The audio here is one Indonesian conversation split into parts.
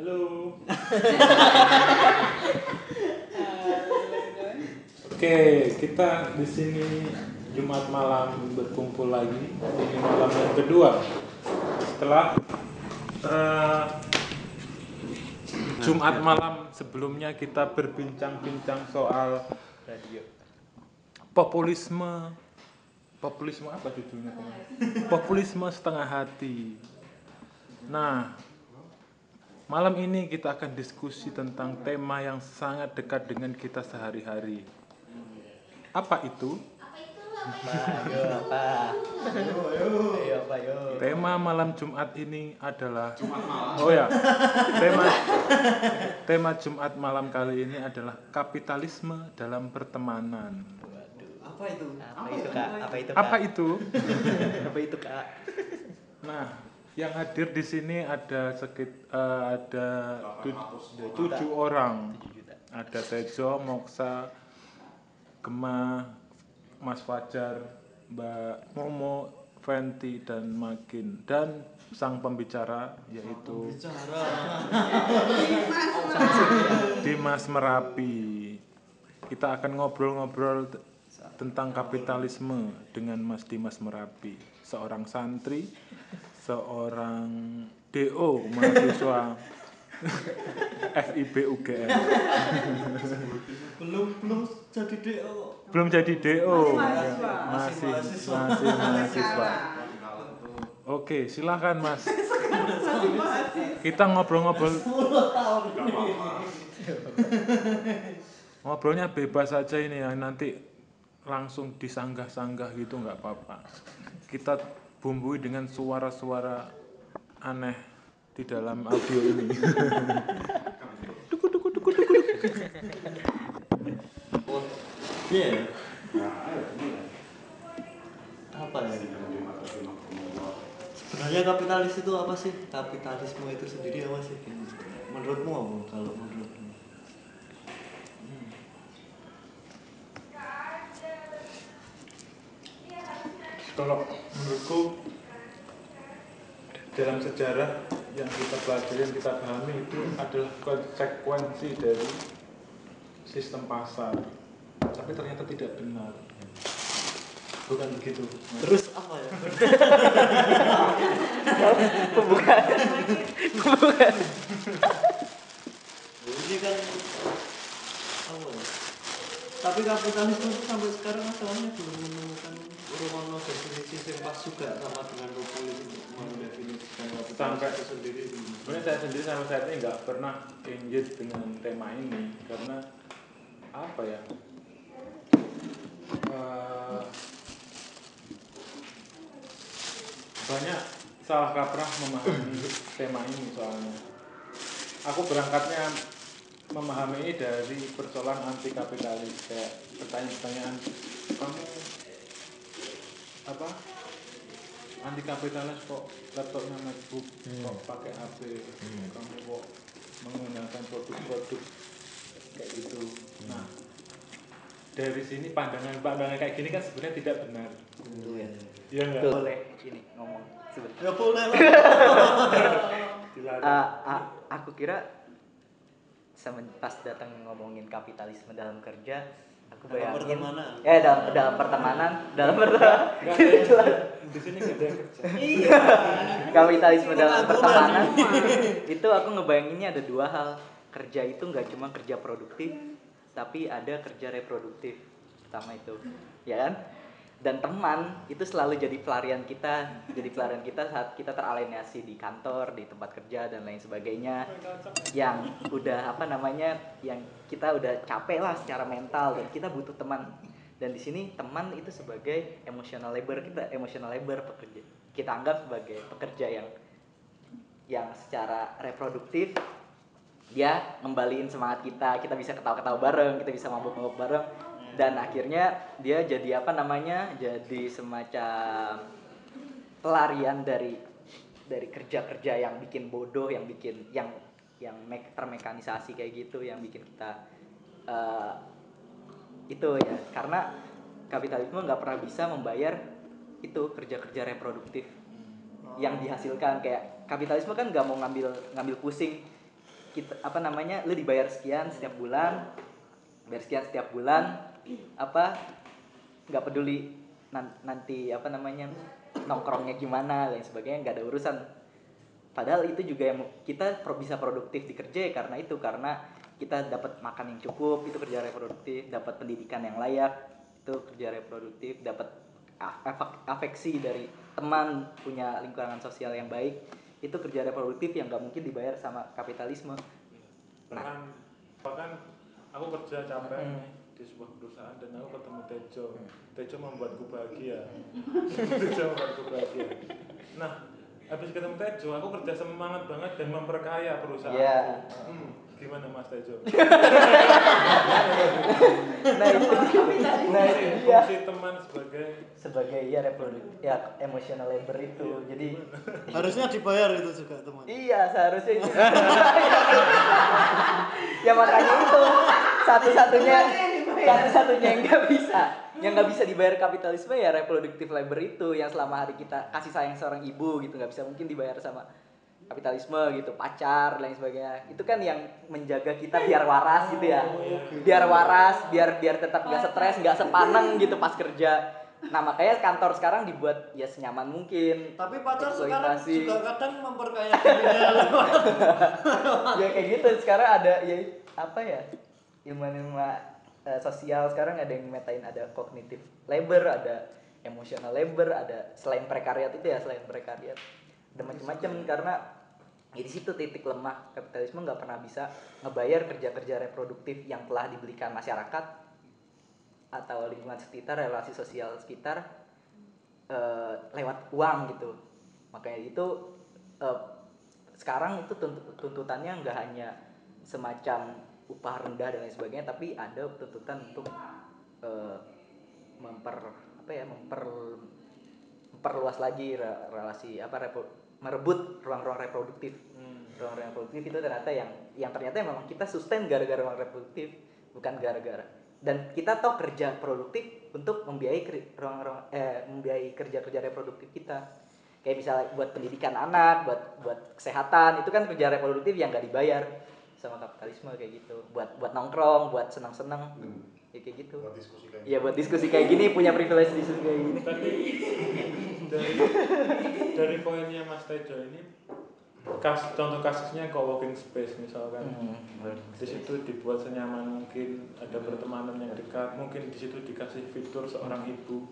Halo. Oke, kita di sini Jumat malam berkumpul lagi. Ini malam yang kedua. Setelah eh, Jumat malam sebelumnya kita berbincang-bincang soal radio. Populisme. Populisme apa judulnya? Populisme setengah hati. Nah malam ini kita akan diskusi tentang tema yang sangat dekat dengan kita sehari-hari. Apa itu? Apa ayo apa ayo apa yo tema malam Jumat ini adalah oh ya. Tema tema Jumat malam kali ini adalah kapitalisme dalam pertemanan. Apa itu? Apa itu kak? Apa itu apa itu? Apa itu kak? Nah, yang hadir di sini ada sekit eh, ada tu- tujuh orang. Ada Tejo, Moksa, Gema, Mas Fajar, Mbak Momo, Fenty dan Makin dan sang pembicara yaitu Dimas Merapi. Kita akan ngobrol-ngobrol tentang kapitalisme dengan Mas Dimas Merapi, seorang santri, seorang DO mahasiswa FIB UGM. belum belum jadi DO Belum jadi DO. Masih Masih mahasiswa. Masih mahasiswa. masih mahasiswa. Oke, silakan Mas. Kita ngobrol-ngobrol 10 tahun Ngobrolnya bebas aja ini ya, nanti langsung disanggah-sanggah gitu nggak apa-apa. Kita bumbui dengan suara-suara aneh di dalam audio ini. iya. Apa ya sebenarnya kapitalis itu apa sih? Kapitalisme itu sendiri apa sih? Menurutmu apa kalau Kalau menurutku dalam sejarah yang kita pelajari, yang kita pahami itu adalah konsekuensi dari sistem pasar. Tapi ternyata tidak benar. Bukan begitu. Terus apa ya pembukaan pembukaan ini kan apa ya? tapi kapitalisme itu sampai sekarang masalahnya belum menemukan yang pas juga sama dengan populis untuk mendefinisikan Sampai- itu sendiri Sebenarnya saya sendiri sampai saat ini nggak pernah engage dengan tema ini karena apa ya? Eh, banyak salah kaprah memahami tema ini soalnya. Aku berangkatnya memahami ini dari persoalan anti kapitalis kayak pertanyaan-pertanyaan kamu apa? Anti kapitalis kok laptopnya MacBook kok pakai HP kamu kok menggunakan produk-produk kayak gitu. Nah dari sini pandangan pandangan kayak gini kan sebenarnya tidak benar. Itu ya. ya enggak boleh ini ngomong. Sebentar ya boleh lah. Ah, ah, aku kira semen pas datang ngomongin kapitalisme dalam kerja aku Dalam bayangin pertemanan. eh dalam dalam pertemanan. Dalam pertemanan. Di sini ada kerja. Kapitalisme dalam pertemanan. Itu aku ngebayanginnya ada dua hal. Kerja itu nggak cuma kerja produktif tapi ada kerja reproduktif. Pertama itu. Ya kan dan teman itu selalu jadi pelarian kita jadi pelarian kita saat kita teralienasi di kantor di tempat kerja dan lain sebagainya. Yang udah apa namanya yang kita udah capek lah secara mental dan kita butuh teman. Dan di sini teman itu sebagai emotional labor kita emotional labor pekerja kita anggap sebagai pekerja yang yang secara reproduktif dia ngembaliin semangat kita kita bisa ketawa-ketawa bareng kita bisa mabuk-mabuk bareng dan akhirnya dia jadi apa namanya? Jadi semacam pelarian dari dari kerja-kerja yang bikin bodoh yang bikin yang yang mek- termekanisasi kayak gitu yang bikin kita eh, itu ya. Karena kapitalisme nggak pernah bisa membayar itu kerja-kerja reproduktif yang dihasilkan. Kayak kapitalisme kan nggak mau ngambil ngambil pusing. Kita apa namanya? Lu dibayar sekian setiap bulan bayar sekian setiap bulan apa nggak peduli nan- nanti apa namanya nongkrongnya gimana dan sebagainya nggak ada urusan. Padahal itu juga yang kita bisa produktif di kerja ya karena itu karena kita dapat makan yang cukup itu kerja reproduktif dapat pendidikan yang layak itu kerja reproduktif dapat afeksi dari teman punya lingkungan sosial yang baik itu kerja reproduktif yang nggak mungkin dibayar sama kapitalisme. Bahkan bahkan aku kerja capek. Hmm. Di sebuah perusahaan dan aku ketemu Tejo. Hmm. Tejo membuatku bahagia. Tejo membuatku bahagia. Nah habis ketemu Tejo aku kerja semangat banget dan memperkaya perusahaan. Iya. hmm, gimana Mas Tejo? Nah itu nah itu fungsi, dia. Fungsi teman sebagai sebagai ya reproduktif ya emotional labor itu. Jadi Harusnya dibayar itu juga teman. Iya seharusnya itu. ya makanya itu. Satu-satunya satu-satunya yang nggak bisa. Yang nggak bisa dibayar kapitalisme ya reproduktif labor itu yang selama hari kita kasih sayang seorang ibu gitu nggak bisa mungkin dibayar sama kapitalisme gitu pacar lain sebagainya. Itu kan yang menjaga kita biar waras gitu ya. Biar waras biar biar tetap nggak stres nggak sepaneng gitu pas kerja. Nah makanya kantor sekarang dibuat ya senyaman mungkin. Tapi pacar sekarang juga kadang memperkaya ya kayak gitu. Sekarang ada ya apa ya ilmu-ilmu eh, sosial sekarang ada yang metain ada kognitif labor ada emotional labor ada selain prekariat itu ya selain prekariat ada macam-macam. Karena ya di situ titik lemah kapitalisme nggak pernah bisa ngebayar kerja-kerja reproduktif yang telah dibelikan masyarakat atau lingkungan sekitar relasi sosial sekitar eh, lewat uang gitu. Makanya itu eh, sekarang itu tuntut- tuntutannya nggak hanya semacam upah rendah dan lain sebagainya tapi ada tuntutan untuk eh, memper apa ya memper memperluas lagi re- relasi apa merebut ruang-ruang reproduktif. Hmm, ruang-ruang reproduktif itu ternyata yang yang ternyata memang kita sustain gara-gara ruang reproduktif bukan gara-gara. Dan kita tahu kerja produktif untuk membiayai ruang-ruang eh membiayai kerja-kerja reproduktif kita. Kayak misalnya buat pendidikan anak buat buat kesehatan itu kan kerja reproduktif yang nggak dibayar sama kapitalisme kayak gitu. Buat buat nongkrong buat senang-senang. Ya kayak gitu. Buat diskusi kayak ya buat diskusi kayak gini punya privilege diskusi kayak gini. Tapi dari dari poinnya Mas Tejo ini kas, contoh kasusnya co-working space misalkan. Hmm. di situ dibuat senyaman mungkin ada pertemanan yang dekat mungkin di situ dikasih fitur seorang ibu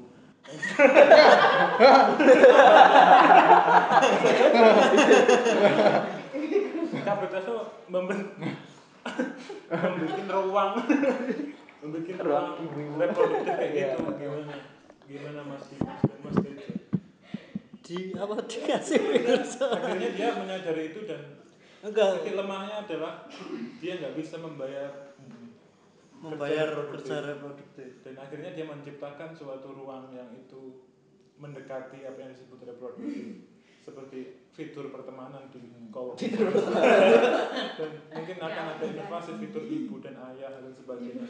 kapasitas itu memben membuat ruang. Membuat ruang reproduktif kayak gitu. Gimana? Gimana Mas Dimas dan Mas Tejo di apa? Dikasih virus. akhirnya dia menyadari itu dan Enggak. titik lemahnya adalah dia nggak bisa membayar membayar kerja reproduktif. dan akhirnya dia menciptakan suatu ruang yang itu mendekati apa yang disebut reproduktif seperti fitur pertemanan di co-working dan mungkin akan ada inovasi fitur ibu dan ayah dan sebagainya.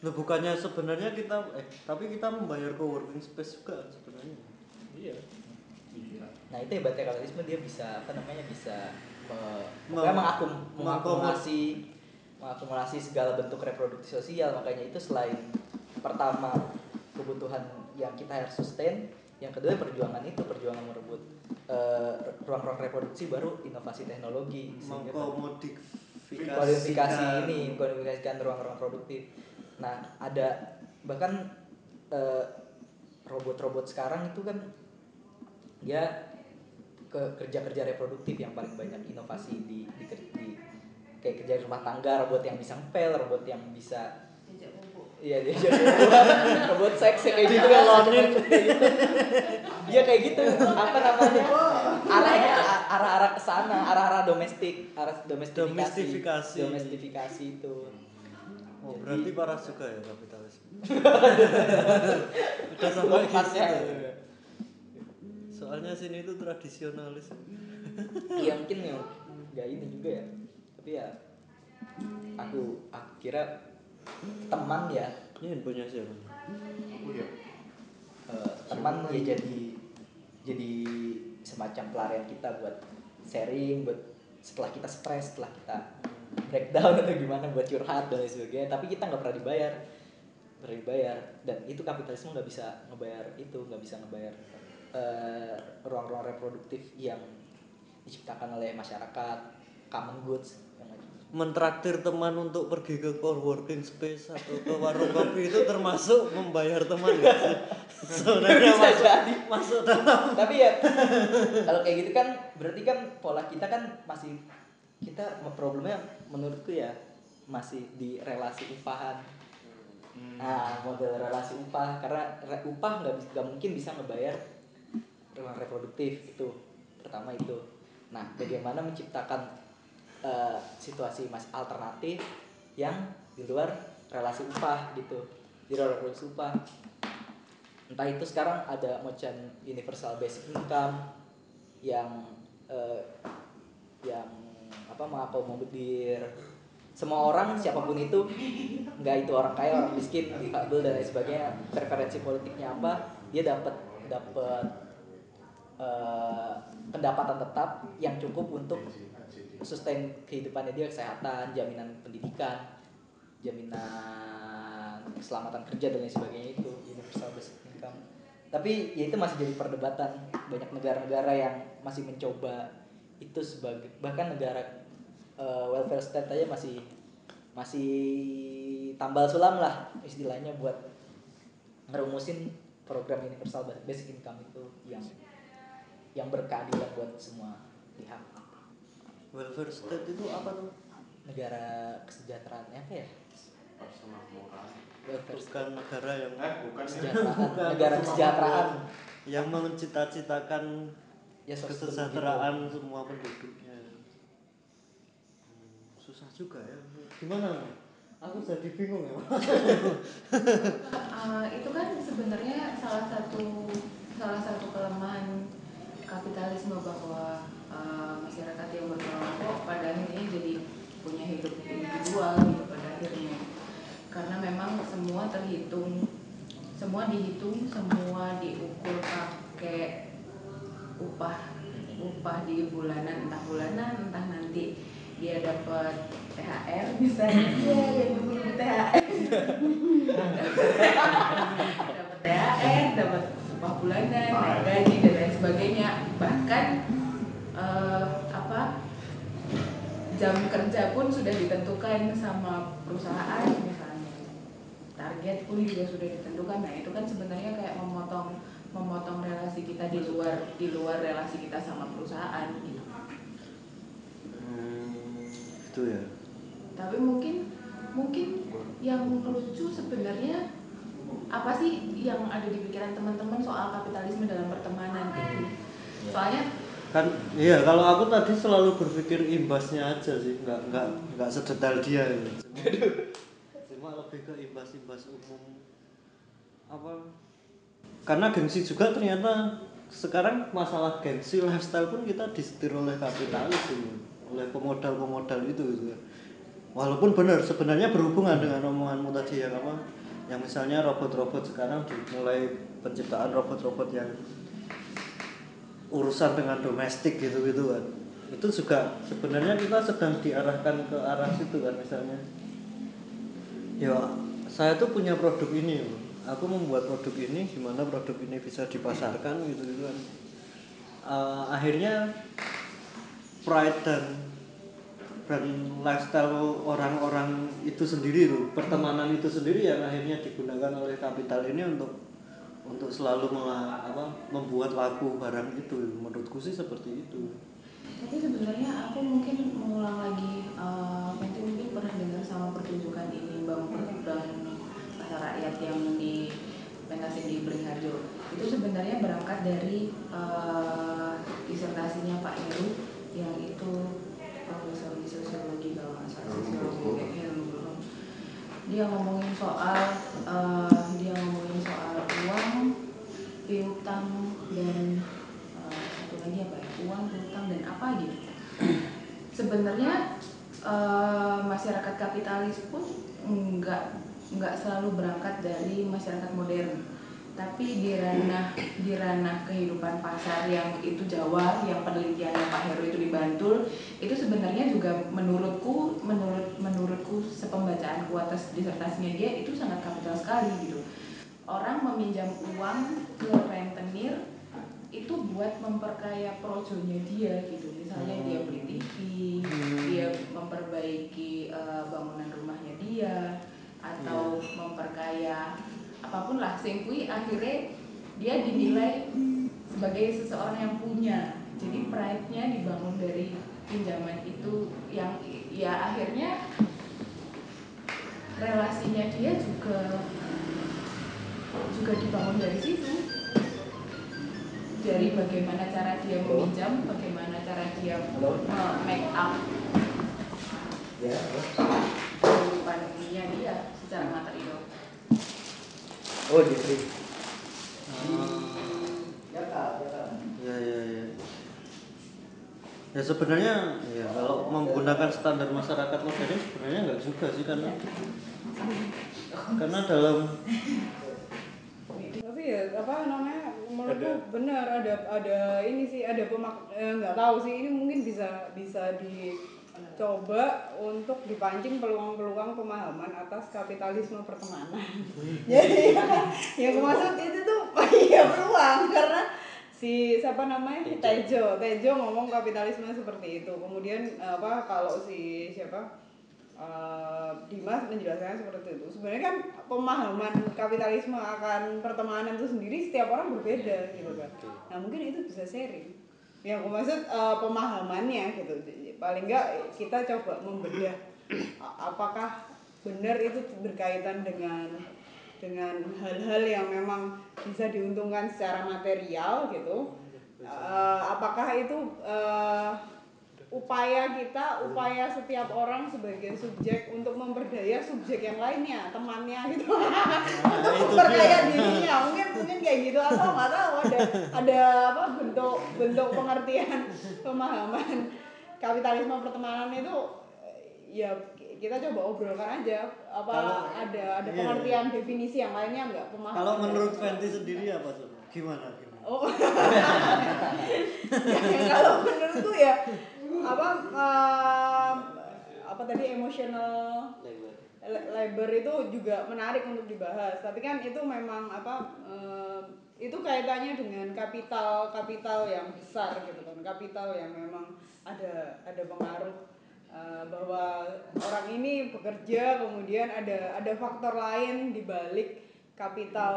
Loh bukannya sebenarnya kita eh tapi kita membayar co-working space juga sebenarnya. iya. Iya. Nah itu hebatnya kapitalisme dia bisa apa namanya bisa uh, pokoknya mengakum, mengakumulasi. mengakumulasi segala bentuk reproduksi sosial. Makanya itu selain pertama kebutuhan yang kita harus sustain yang kedua perjuangan itu perjuangan merebut uh, ruang-ruang reproduksi baru inovasi teknologi Mengkomodifikasikan kualifikasi ini kualifikasikan ruang-ruang produktif. Nah ada bahkan eh, robot-robot sekarang itu kan ya ke kerja-kerja reproduktif yang paling banyak inovasi di, di, di kayak kerja rumah tangga robot yang bisa ngepel robot yang bisa Iya dia jadi robot seks ya kayak gitu kan Dipelonin. Iya kayak gitu apa namanya arahnya a- arah-arah ke sana arah-arah domestik arah domestifikasi Domestifikasi. domestifikasi itu Oh, berarti parah juga ya kapitalisme. Udah sampai gitu. Soalnya sini itu tradisionalis. Iya mungkin yang nggak ini juga ya tapi ya aku aku kira teman ya. Ini handphonenya siapa? aku ya eh, teman ya jadi jadi semacam pelarian kita buat sharing buat setelah kita stres setelah kita breakdown atau gimana buat curhat dan lain sebagainya. Tapi kita nggak pernah dibayar pernah dibayar. Dan itu kapitalisme nggak bisa ngebayar itu nggak bisa ngebayar eh, ruang-ruang reproduktif yang diciptakan oleh masyarakat common goods mentraktir teman untuk pergi ke coworking space atau ke warung kopi itu termasuk membayar teman sih? Sebenarnya Bisa masuk jadi. masuk dalam tapi ya kalau kayak gitu kan berarti kan pola kita kan masih kita problemnya menurutku ya masih di relasi upahan nah model relasi upah karena re- upah nggak mungkin bisa ngebayar ruang reproduktif itu pertama itu nah bagaimana menciptakan eh, situasi mas alternatif yang di luar relasi upah gitu di luar relasi upah. Entah itu sekarang ada macam universal basic income yang eh, yang apa mengakomodir semua orang siapa pun itu nggak itu orang kaya orang miskin difabel dan lain sebagainya. Preferensi politiknya apa dia dapat dapat eh, pendapatan tetap yang cukup untuk sustain kehidupannya dia kesehatan jaminan pendidikan jaminan keselamatan kerja dan lain sebagainya itu. Universal basic income. Tapi ya itu masih jadi perdebatan. Banyak negara-negara yang masih mencoba itu sebagai bahkan negara eh, welfare state aja masih masih tambal sulam lah istilahnya buat ngerumusin program universal basic income itu yang yang berkeadilan buat semua pihak welfare state itu apa tuh? negara kesejahteraan apa ya persemakmuran welfare state Bukan negara yang eh bukan kesejahteraan Bukan. negara kesejahteraan yang mencita-citakan ya kesejahteraan semua penduduknya. Hmm, susah juga ya. Gimana? Aku jadi bingung ya. Eh, itu kan sebenarnya salah satu salah satu kelemahan kapitalisme bahwa eh, masyarakat yang berkelompok pada akhirnya jadi punya hidup individual gitu pada akhirnya. Karena memang semua terhitung semua dihitung semua diukur pakai upah upah di bulanan entah bulanan entah nanti dia dapat THR misalnya. Yang dulu THR dapat THR, dapat upah bulanan, gaji dan lain sebagainya. Bahkan eh, apa jam kerja pun sudah ditentukan sama perusahaan misalnya. Target pun juga sudah ditentukan. Nah itu kan sebenarnya kayak memotong memotong relasi kita di luar di luar relasi kita sama perusahaan gitu. Hmm, itu ya. tapi mungkin mungkin yang lucu sebenarnya apa sih yang ada di pikiran teman-teman soal kapitalisme dalam pertemanan itu soalnya Kan iya kalau aku tadi selalu berpikir imbasnya aja sih, nggak nggak nggak sedetail dia gitu. Cuma lebih ke imbas-imbas umum apa karena gengsi juga ternyata sekarang masalah gengsi lifestyle pun kita disetir oleh kapitalis ini, oleh pemodal-pemodal itu gitu. Walaupun benar sebenarnya berhubungan dengan omonganmu tadi yang apa yang misalnya robot-robot sekarang mulai penciptaan robot-robot yang urusan dengan domestik gitu-gitu kan. Itu juga sebenarnya kita sedang diarahkan ke arah situ kan misalnya. Ya saya tuh punya produk ini loh. aku membuat produk ini gimana produk ini bisa dipasarkan gitu gitu kan. Eh, akhirnya pride dan dan lifestyle orang-orang itu sendiri tuh pertemanan itu sendiri yang akhirnya digunakan oleh kapital ini untuk untuk selalu apa, membuat laku barang itu. Menurutku sih seperti itu. Tapi sebenarnya aku mungkin mengulang lagi nanti mungkin pernah dengar sama pertunjukan ini bang bang pasar rakyat yang di pentas di Beringharjo itu sebenarnya berangkat dari eh, disertasinya Pak Heru yang itu profesor di sosiologi kalau nggak salah sosiologi dia ngomongin soal eh, dia ngomongin soal uang piutang dan eh, satu lagi apa ya uang piutang dan apa gitu. Sebenarnya eh, masyarakat kapitalis pun nggak nggak selalu berangkat dari masyarakat modern. Tapi di ranah di ranah kehidupan pasar yang itu Jawa yang penelitiannya Pak Heru itu di Bantul itu sebenarnya juga menurutku menurut menurutku sepembacaanku atas disertasinya dia itu sangat kapital sekali gitu orang meminjam uang ke rentenir itu buat memperkaya projonya dia gitu. Misalnya dia beli TV dia memperbaiki eh, bangunan rumahnya dia atau memperkaya apa pun lah. Sing kui akhirnya dia dinilai sebagai seseorang yang punya. Jadi pride-nya dibangun dari pinjaman itu yang ya akhirnya relasinya dia juga juga dibangun dari situ. Dari bagaimana cara dia meminjam bagaimana cara dia make up. Kehidupan dunia dia secara material. Oh Jeffrey. Ya ya ya ya sebenarnya ya kalau menggunakan standar masyarakat modern sebenarnya nggak juga sih karena karena dalam tapi ya apa namanya menurutku benar ada ada ini sih ada pemak eh, nggak tahu sih ini mungkin bisa bisa dicoba untuk dipancing peluang-peluang pemahaman atas kapitalisme pertemanan. Jadi yang aku maksud itu tuh iya peluang karena si siapa namanya Tejo. Tejo ngomong kapitalisme seperti itu. Kemudian apa kalau si siapa Eh, Dimas menjelaskan seperti itu. Sebenarnya kan pemahaman kapitalisme akan pertemanan itu sendiri setiap orang berbeda gitu kan. Nah mungkin itu bisa sharing. Yang aku maksud eh, pemahamannya gitu. Paling enggak kita coba membedah apakah benar itu berkaitan dengan dengan hal-hal yang memang bisa diuntungkan secara material gitu. Eh, apakah itu eh, upaya kita, upaya setiap orang sebagai subjek untuk memperdaya subjek yang lainnya, temannya gitu, untuk memperkaya dirinya, mungkin mungkin kayak gitu. Atau nggak tahu ada ada apa bentuk bentuk pengertian pemahaman kapitalisme pertemanan itu ya kita coba obrolkan aja. Apa Kalau- ada ada iya. pengertian definisi yang lainnya nggak? Pemahaman kalau menurut. Fenty sendiri apa tuh gimana gimana? Oh. ya, kalau menurutku ya apa em, apa tadi emotional la- labor itu juga menarik untuk dibahas. Tapi kan itu memang apa em, itu kaitannya dengan kapital kapital yang besar gitu kan. Kapital yang memang ada ada pengaruh eh, bahwa orang ini bekerja kemudian ada ada faktor lain di balik kapital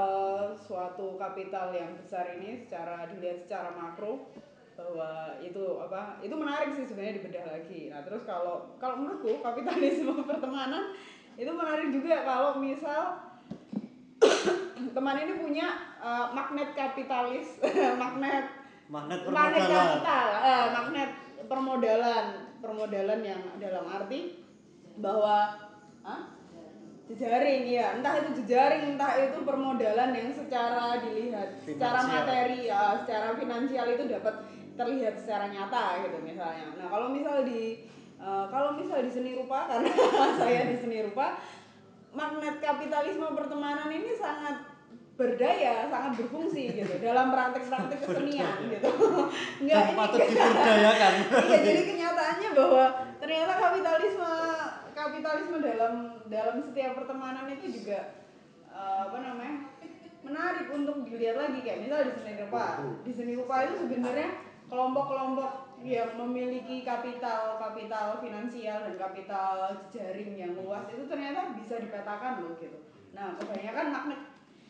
suatu kapital yang besar ini secara dilihat secara makro bahwa itu apa itu menarik sih sebenarnya dibedah lagi nah terus kalau kalau menurutku kapitalisme pertemanan itu menarik juga kalau misal teman ini punya eh, magnet kapitalis magnet magnet magnet permodalan kapital eh, magnet permodalan permodalan yang dalam arti bahwa Hah? jejaring ya entah itu jejaring entah itu permodalan yang secara dilihat secara Finansial. materi ya secara finansial itu dapat terlihat secara nyata gitu misalnya. Nah kalau misal di eh, kalau misal di seni rupa karena saya di seni rupa magnet kapitalisme pertemanan ini sangat berdaya sangat berfungsi gitu dalam praktek-praktek kesenian gitu. Enggak, dan ini patut iya jadi kenyataannya bahwa ternyata kapitalisme kapitalisme dalam dalam setiap pertemanan itu juga eh, apa namanya menarik untuk dilihat lagi. Kayak misal di seni rupa. Di seni rupa itu sebenarnya kelompok-kelompok yang memiliki kapital kapital finansial dan kapital jaring yang luas itu ternyata bisa dipetakan loh gitu nah kebanyakan magnet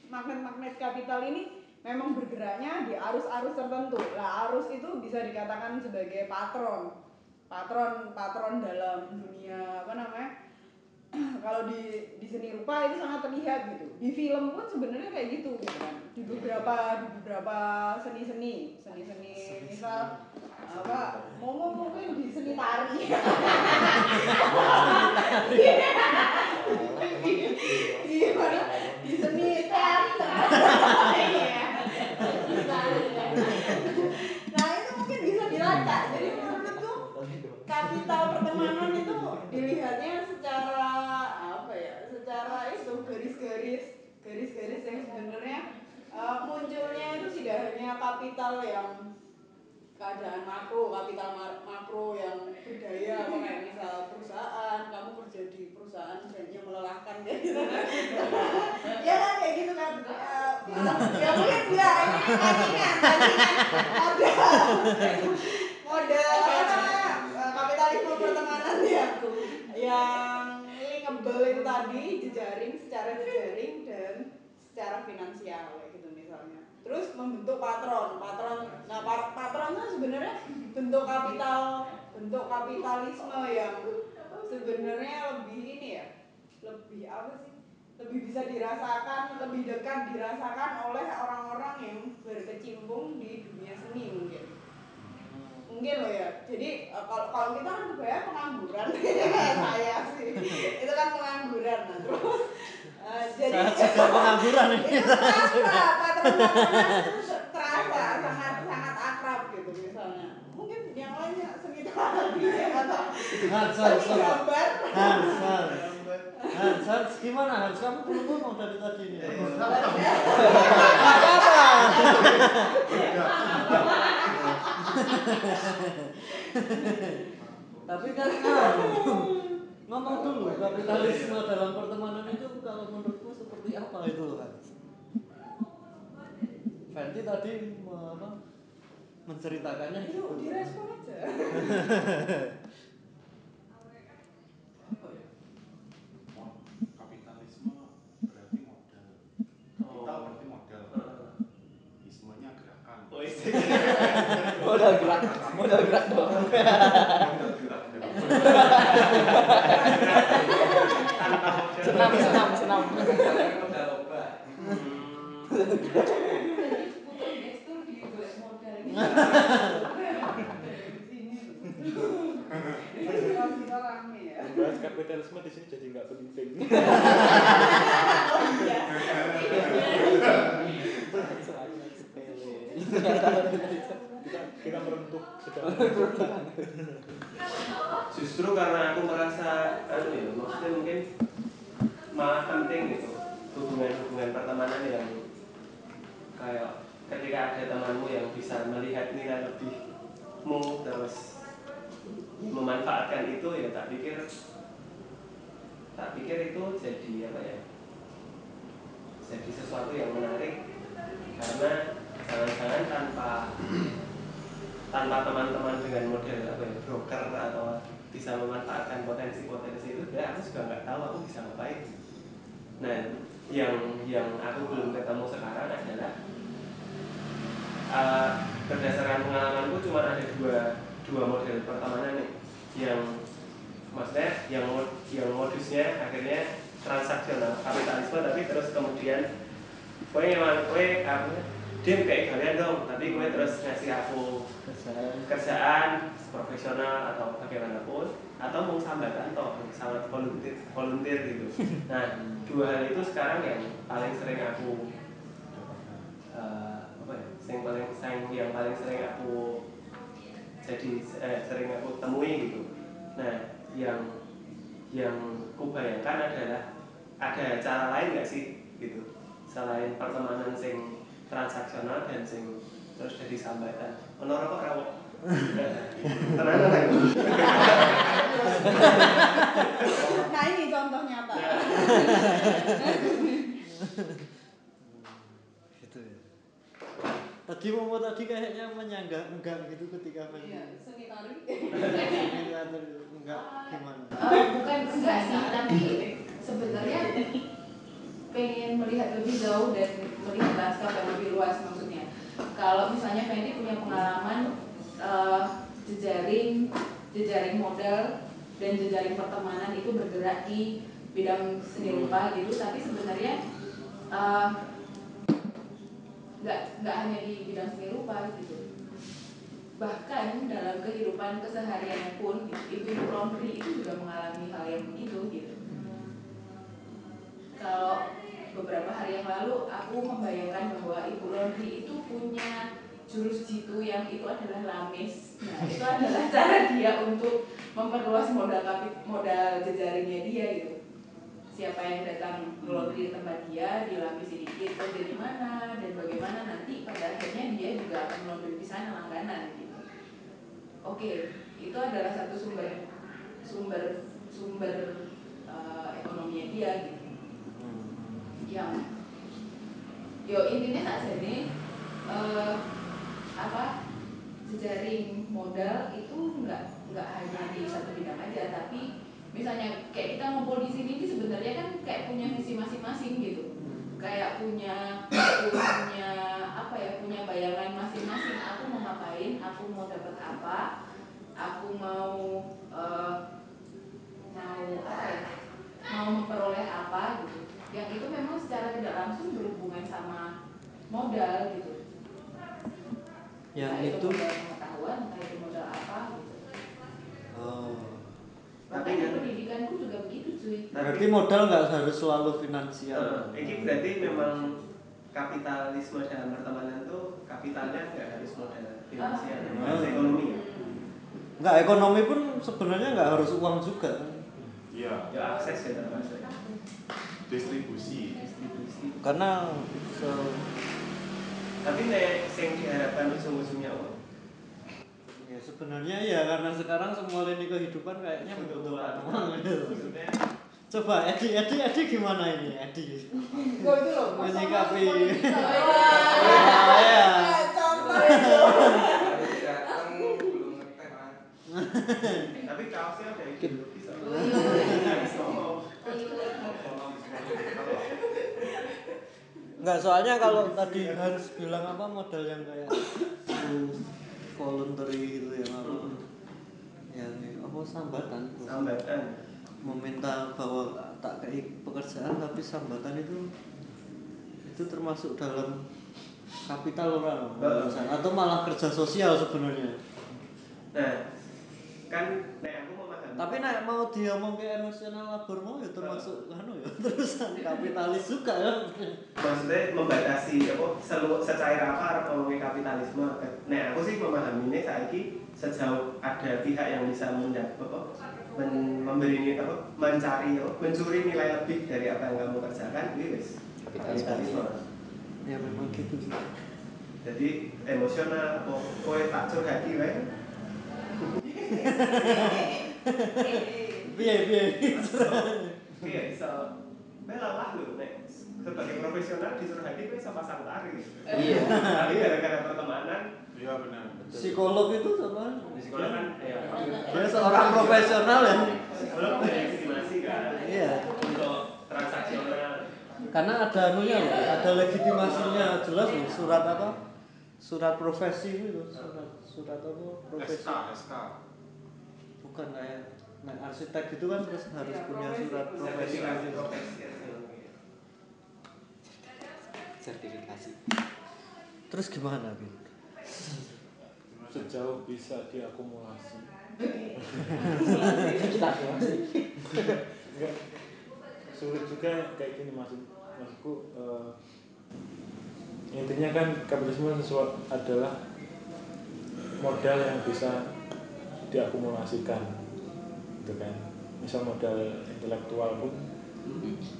magnet-magnet kapital ini memang bergeraknya di arus-arus tertentu. Lah arus itu bisa dikatakan sebagai patron, patron patron dalam dunia apa namanya? Kalau di di seni rupa itu sangat terlihat gitu. Di film pun sebenarnya kayak gitu gitu kan. Di beberapa di beberapa seni-seni, seni-seni misal apa mau mungkin di seni tari. Di seni teater Iya. nah itu mungkin bisa dilacak. Jadi menurutku kapital pertemanan itu dilihatnya secara secara itu garis-garis garis-garis yang sebenarnya eh, munculnya itu tidak hanya kapital yang keadaan makro, kapital ma- makro yang berdaya, apa kayak misal perusahaan, kamu kerja di perusahaan gajinya melelahkan kayak gitu. ya kan kayak gitu kan. Eh, ya mungkin enggak, ini tandingan, tandingan modal, modal apa namanya eh, kapitalisme pertemanan ya, yang itu tadi jejaring secara jejaring dan secara finansial kayak gitu misalnya. Terus membentuk patron, patron. Nah pa- patron itu sebenarnya bentuk kapital, bentuk kapitalisme yang sebenarnya lebih ini ya, lebih apa sih? Lebih bisa dirasakan, lebih dekat dirasakan oleh orang-orang yang berkecimpung di dunia seni mungkin mungkin loh ya. Jadi eh, kalau kalau kita kan kebanyakan pengangguran. Saya sih. Itu kan pengangguran nah terus eh, jadi Saya juga pengangguran ini. itu terasa patron-patronan itu terasa sangat sangat akrab gitu misalnya. Mungkin yang lainnya seni terapi ya atau seni gambar Hans, Hans. Hans, Hans, gimana Hans? Kamu belum ngomong dari tadi ini. Tapi kan ngomong dulu kapitalisme dalam pertemanan itu kalau menurutmu seperti apa itu Hans? Fenty tadi apa, menceritakannya gitu. direspon aja nah ini contoh nyata. Gitu ya. Tadi Momo tadi kayaknya menyanggah enggak gitu ketika main iya seni tari. Enggak gimana? Eh, bukan enggak sih tapi sebenarnya pengen melihat lebih jauh dan melihat lanskap yang lebih luas maksudnya. Kalau misalnya Fendi punya pengalaman eh, jejaring jejaring modal dan jejaring pertemanan itu bergerak di bidang seni rupa gitu. Tapi sebenarnya eh, nggak nggak hanya di bidang seni rupa gitu. Bahkan dalam kehidupan kesehariannya pun ibu-ibu laundry itu juga mengalami hal yang begitu gitu. Kalau beberapa hari yang lalu aku membayangkan bahwa ibu laundry itu punya jurus jitu yang itu adalah lamis nah itu adalah cara dia untuk memperluas modal kapit modal jejaringnya dia gitu. Siapa yang datang melobi di tempat dia dilapis sedikit oh dari mana dan bagaimana nanti pada akhirnya dia juga akan melobi di sana langganan gitu. Oke itu adalah satu sumber sumber sumber eh, ekonominya dia gitu. Yang yo intinya saat ini eh, apa jejaring modal itu nggak nggak hanya di satu bidang aja tapi misalnya kayak kita ngumpul di sini ini sebenarnya kan kayak punya visi masing-masing gitu. Kayak punya punya apa ya punya bayangan masing-masing. Aku mau ngapain aku mau dapat apa aku mau eh, mau apa ya mau memperoleh apa gitu. Yang itu memang secara tidak langsung berhubungan sama modal gitu yang entah itu modal pengetahuan entah itu modal apa gitu oh. Tapi yang- pendidikanku juga begitu cuy berarti modal nggak harus selalu finansial Eh, ini berarti memang kapitalisme dalam pertemanan tuh kapitalnya nggak harus modal finansial, Ah. harus ekonomi. nggak ekonomi pun sebenarnya nggak harus uang juga kan Iya, Ya akses ya termasuk. distribusi. Distribusi. karena se- Tapi nek sing diharapkan ujung-ujungnya apa? ya sebenarnya ya karena sekarang semua lini kehidupan kayaknya membutuhkan uang gitu. Maksudnya coba Edi Edi Edi gimana ini Edi Kok itu loh, Menyikapi. Ya contoh itu. tapi kaosnya ada? Oh, iya. Nggak bisa. Enggak, soalnya kalau tadi harus bilang apa modal yang kayak itu voluntary gitu yang apa yang apa sambatan? Sambatan. meminta bahwa tak kayak pekerjaan tapi sambatan itu itu termasuk dalam kapital orang atau malah kerja sosial sebenarnya. Nah, kan memahami. Tapi nek mau dia mau ke emosional labor mau ya termasuk anu ya terusan kapitalis juga ya. Maksudnya membatasi apa selu, secair apa arep ngomongin kapitalisme. Nah aku sih memahaminya saiki sejauh ada pihak yang bisa mendapat apa men, memberi apa mencari apa mencuri nilai lebih dari apa yang kamu kerjakan itu wis Kapitalisme. ya memang gitu sih. Jadi emosional oh kowe tak curhati wae piye piye iya. Iso melalah lho nek. Sebagai profesional dicurhati kowe sama pasang tari Iya. tapi gara-gara pertemanan. Iya benar. psikolog itu sama? Di sekolah kan ya dia seorang profesional ya? Psikolog kan ada legitimasi kan? Iya. untuk transaksional. Karena ada anunya loh ada legitimasinya jelas loh surat apa? Surat profesi itu surat surat apa? Profesi. SK, SK. Bukan kayak nah, arsitek itu kan terus harus Iya, punya profesi. surat profesi sertifikasi gitu. profesi sertifikasi terus gimana Bin? sejauh bisa diakumulasi kita masih Enggak, sulit juga kayak gini maksud maksudku eh, intinya kan kapitalisme sesuatu adalah modal yang bisa diakumulasikan gitu kan. Misal modal intelektual pun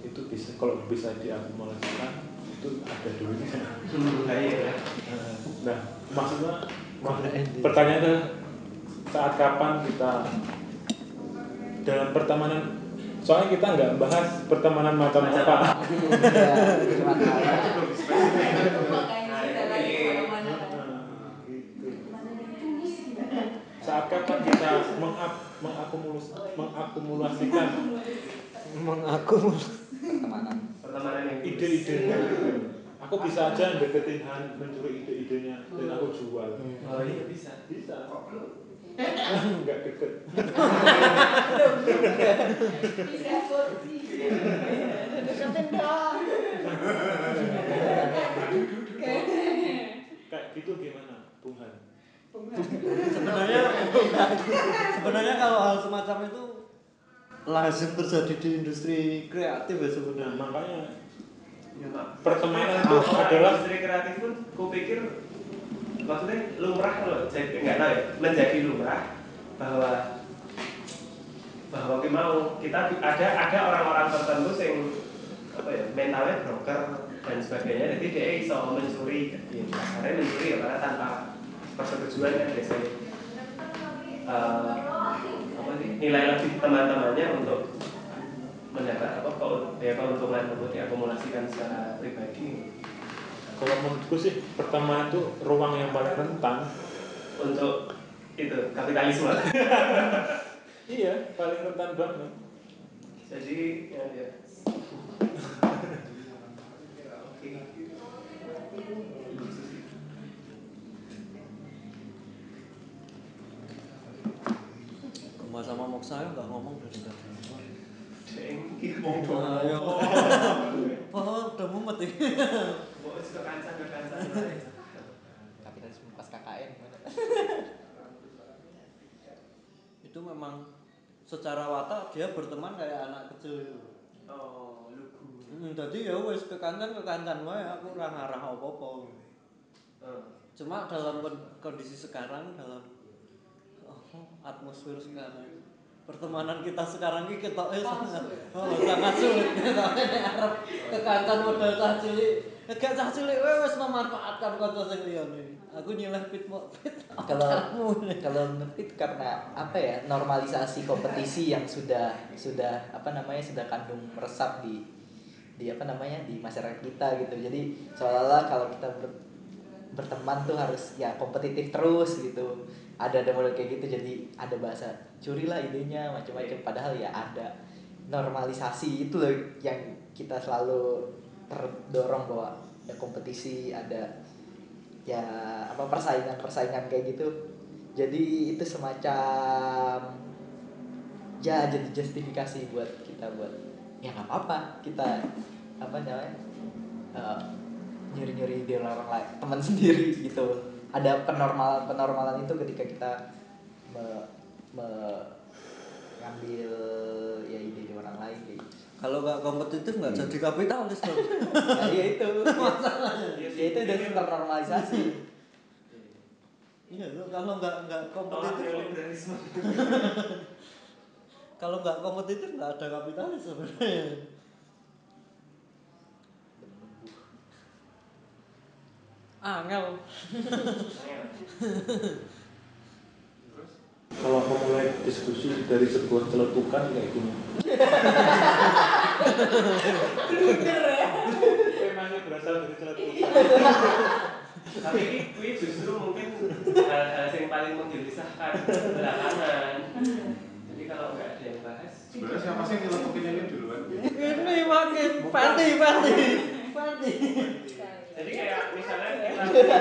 itu bisa kalau bisa diakumulasikan itu ada duitnya. Bahaya ya nah maksudnya ending. pertanyaan adalah saat kapan kita dalam pertemanan soalnya kita nggak bahas pertemanan macam Macam apa cuma makanya kita lagi ke mana-mana kan Nah, gitu. Kapan kita mengak mengakumulus mengakumulasikan? Mengaku pertemanan. Pertemanan yang ide-idenya aku bisa aja deketin Han mencuri ide-idenya dan aku jual. Oh iya bisa. Bisa. Nggak deket bisa kursi Deketin dong. kayak gitu gimana Bung Han sebenarnya sebenarnya kalau hal semacam itu lazim terjadi di industri kreatif ya nah sebenarnya. Makanya ya pertemanan itu Kalau adalah industri kreatif pun kupikir maksudnya lumrah loh jadi nggak tahu ya menjadi lumrah bahwa bahwa lebih mau kita ada ada orang-orang tertentu yang apa ya mentalnya broker dan sebagainya jadi dia iso mencuri ya, kasarnya mencuri ya karena tanpa persetujuan kan biasanya Eh, apa sih nilai lebih teman-temannya untuk mendapat apa kau- ya keuntungan untuk diakumulasikan secara pribadi Kalau menurutku sih pertemanan itu ruang yang paling rentan. untuk itu kapitalisme Iya, paling rentan banget. jadi ya, ya. Oke. Gema sama Moksa ya nggak ngomong dari tadi. Ya. doang. Oh, udah mumet ya. Mbok wis kekancan kekancan wae. kapitalisme pas KKN? Itu memang secara watak dia berteman kayak anak kecil itu. Oh, lugu. Hmm, jadi ya wes kekancan kekancan wae aku ora ngarah apa-apa. Cuma dalam kon- kondisi sekarang dalam oh, atmosfer sekarang pertemanan kita sekarang ini kita eh, sangat, oh, sangat sulit. Kita ini arep kekancan modal cah cilik. Gak cah cilik wes memanfaatkan kanca sing liyane aku nyileh pit mo pit kalau kalau itu karena apa ya normalisasi kompetisi yang sudah sudah apa namanya sudah kandung meresap di di apa namanya di masyarakat kita gitu. Jadi seolah-olah kalau kita ber- berteman tuh harus ya kompetitif terus gitu ada ada model kayak gitu jadi ada bahasa curilah idenya macam-macam. Padahal ya ada normalisasi itu loh yang kita selalu terdorong bahwa ada kompetisi ada ya apa persaingan persaingan kayak gitu. Jadi itu semacam ya jadi justifikasi buat kita buat ya nggak apa-apa kita apa namanya nyuri nyuri di orang lain teman sendiri gitu ada penormalan penormalan itu ketika kita me, me- ngambil ya ide di orang lain kayak gitu. kalau nggak kompetitif nggak jadi kapitalis dong ya, ya itu. Ya itu udah ternormalisasi. Iya lo kalau nggak nggak kompetitif kalau nggak kompetitif nggak ada kapitalis sebenarnya angel Kalau aku mulai diskusi dari sebuah celetukan kayak gini. Temanya berasal dari celetukan. Tapi ini kuwi justru mungkin hal-hal yang paling menggelisahkan belakangan. Jadi kalau nggak ada yang bahas, Sebenarnya siapa sih yang nyeletukin ini duluan? ini makin pati pati pati jadi kayak misalnya kita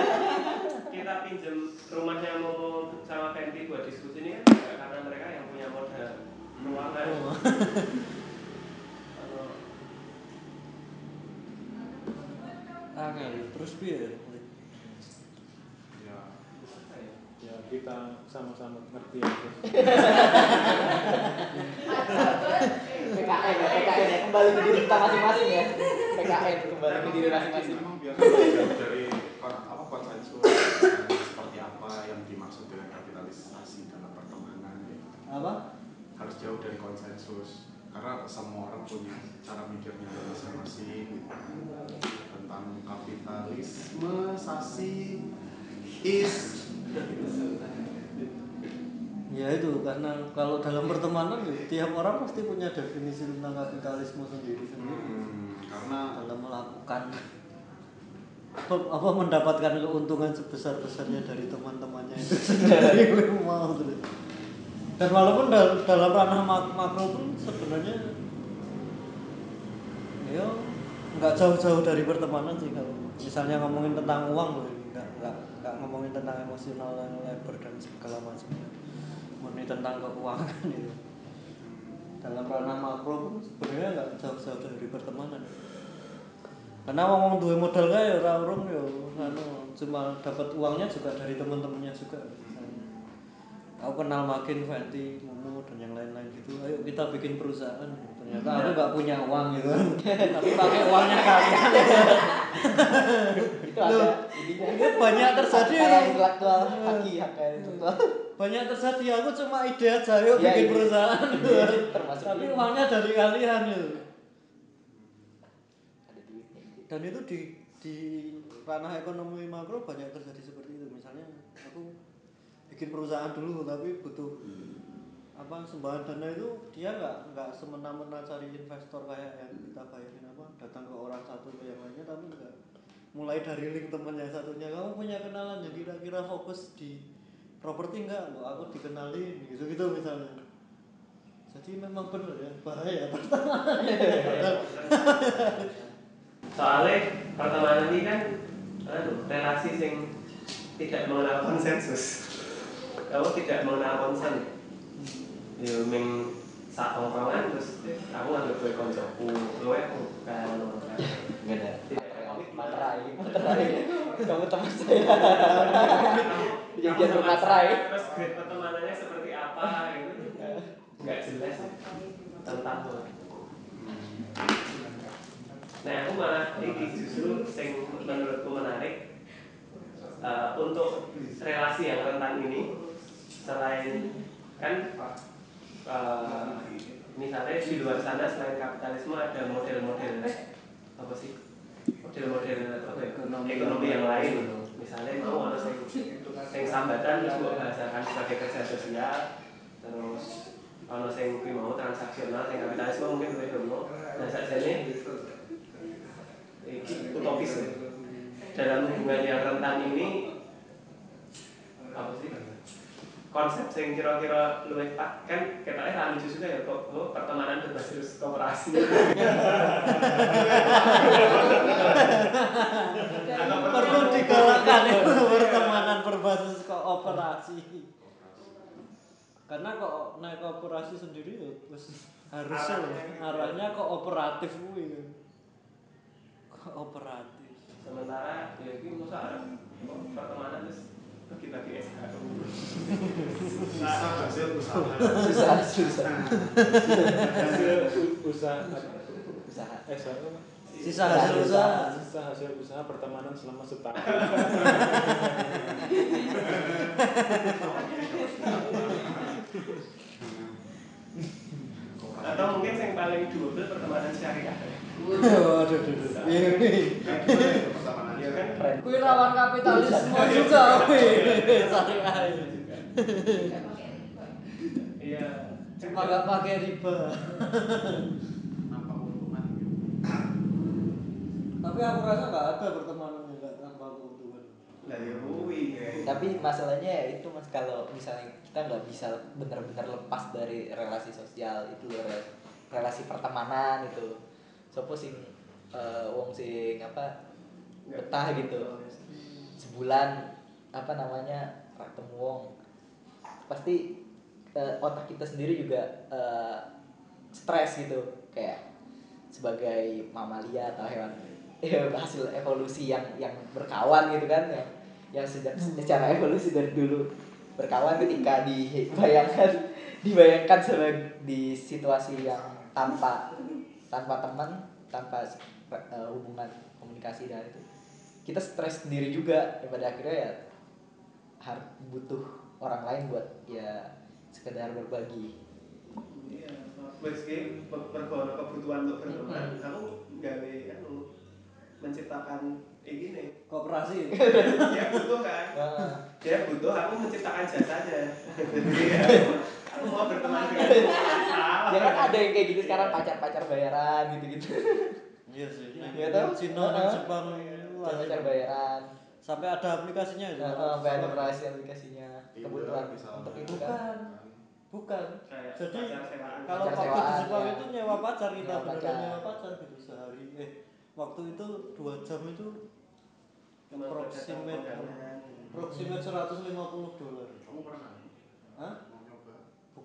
kita pinjem rumahnya Momo sama Fenty buat diskusi ini kan juga karena mereka yang punya modal ruangan. Kalau angel terus piye Ya, ya? Ya kita sama-sama ngerti aja. PKN ya PKN ya kembali ke diri kita masing-masing ya PKN kembali ke diri masing-masing biar jauh dari apa konsensus seperti apa yang dimaksud dengan kapitalisasi dalam pertemanan gitu. apa? Harus jauh dari konsensus karena semua orang punya cara mikirnya masing-masing tentang kapitalisme sasi is ya itu karena kalau dalam pertemanan ya, tiap orang pasti punya definisi tentang kapitalisme sendiri sendiri Hmm, karena dalam melakukan apa, apa mendapatkan keuntungan sebesar besarnya dari teman-temannya itu sendiri? Mau terus dan walaupun dal- dalam ranah mak- makro pun sebenarnya ya nggak jauh-jauh dari pertemanan sih kalau misalnya ngomongin tentang uang loh ini. nggak nggak nggak ngomongin tentang emosional dan labor dan segala macamnya murni tentang keuangan itu dalam ranah makro pun sebenarnya nggak jauh-jauh dari pertemanan karena ngomong dua modal kayak orang orang ya anu, cuma dapat uangnya juga dari teman-temannya juga. Aku kenal makin Fenty, Mumu dan yang lain-lain gitu. Ayo kita bikin perusahaan. Ternyata aku nggak punya uang gitu. Tapi pakai uangnya kalian. Itu ada ini banyak terjadi itu. intelektual haki hak intelektual banyak terjadi. Aku cuma ide aja yuk Iya, bikin iya. perusahaan. Iya, termasuk tapi uangnya dari kalian itu ada duitnya dan itu di di ranah ekonomi makro banyak terjadi seperti itu. Misalnya aku bikin perusahaan dulu tapi butuh apa sumbangan dana itu dia nggak nggak semena-mena cari investor kayak yang kita bayarin apa datang ke orang satu ke yang lainnya tapi enggak mulai dari link temen yang satunya kamu punya kenalan yang kira-kira fokus di properti enggak Loh, aku dikenalin gitu gitu misalnya. Jadi memang bener ya bahaya soalnya pertemanan ini kan anu, relasi sing tidak mengenal konsensus kamu tidak mengenal konsen ya ming sak tongkrongan terus aku ngambil gue koncoku lu aku kan ada. Tidak ada. Materai, materai. Kamu teman saya. Janjian bermaterai. terus grade pertemanannya seperti apa gitu nggak jelas ya tentang nah aku malah ini justru yang menurutku menarik eh, untuk relasi yang rentan ini selain kan eh, misalnya di luar sana selain kapitalisme ada model-model apa sih? Model-model apa ya, ekonomi, yang lain. misalnya mau ada yang yang sambatan terus bahasakan sebagai kerja sosial terus sing kuwi mau transaksional sing kapitalisme mungkin luwih dono nah sakjane iki utopis. Ya. dalam hubungan yang rentan ini apa sih? Konsep yang kira-kira luwih pak kan katanya ra lucu juga ya kok oh, pertemanan berbasis kooperasi Atau perlu pertemanan- digalakkan itu pertemanan berbasis kooperasi. Karena kok naik kooperasi sendiri ya harusnya arahnya kooperatif kuwi kooperatif. Sementara ya ini masa ada kok pertemanan terus bagi-bagi SKU Sisa hasil usaha. Susah, susah. hasil usaha. Usaha. eh apa? sisa hasil usaha. sisa hasil usaha pertemanan selama setahun. Atau mungkin yang paling double pertemanan syariah waduh aduh aduh ini Iya. Kan? Keren. kuwi lawan kapitalisme juga kuwi. Iya. Cuma gak pakai riba. Keuntungan. tapi aku rasa nggak ada pertemanan yang nggak tanpa keuntungan. Lah ya kuwi Tapi masalahnya ya itu mas kalau misalnya kita nggak bisa benar-benar lepas dari relasi sosial itu loh re- relasi pertemanan itu. Sopo sing eh, wong sing apa betah gitu. Sebulan apa namanya ketemu wong. Pasti eh, otak kita sendiri juga eh, stres gitu. Kayak sebagai mamalia atau hewan ya, hasil evolusi yang yang berkawan gitu kan yang yang sejak secara evolusi dari dulu berkawan ketika dibayangkan dibayangkan sebagai di situasi yang tanpa tanpa teman tanpa eh, hubungan komunikasi dan itu kita stres sendiri juga. Ya pada akhirnya ya harus butuh orang lain buat ya sekedar berbagi. Iya wes ki perkara kebutuhan untuk berteman. Kamu gawe anu menciptakan ini nih kooperasi. Dia butuh kan? Dia butuh aku menciptakan jasanya ya, aku mau berteman dengan salah. Ya kan ada yang kayak gitu sekarang pacar-pacar bayaran gitu-gitu. Iya sih. Iya toh? Cina dan Heeh. Jepang. Pacar bayaran. Sampai ada aplikasinya itu. Nah, sampai ada operasi aplikasinya. Iya, kebutuhan bisa. untuk itu kan. Bukan. Jadi kalau Pacar waktu di Jepang ya. itu nyewa pacar kita beneran pacar. nyewa pacar gitu sehari. Eh waktu itu dua jam itu approximate approximate 150 dolar. Kamu pernah? Hah?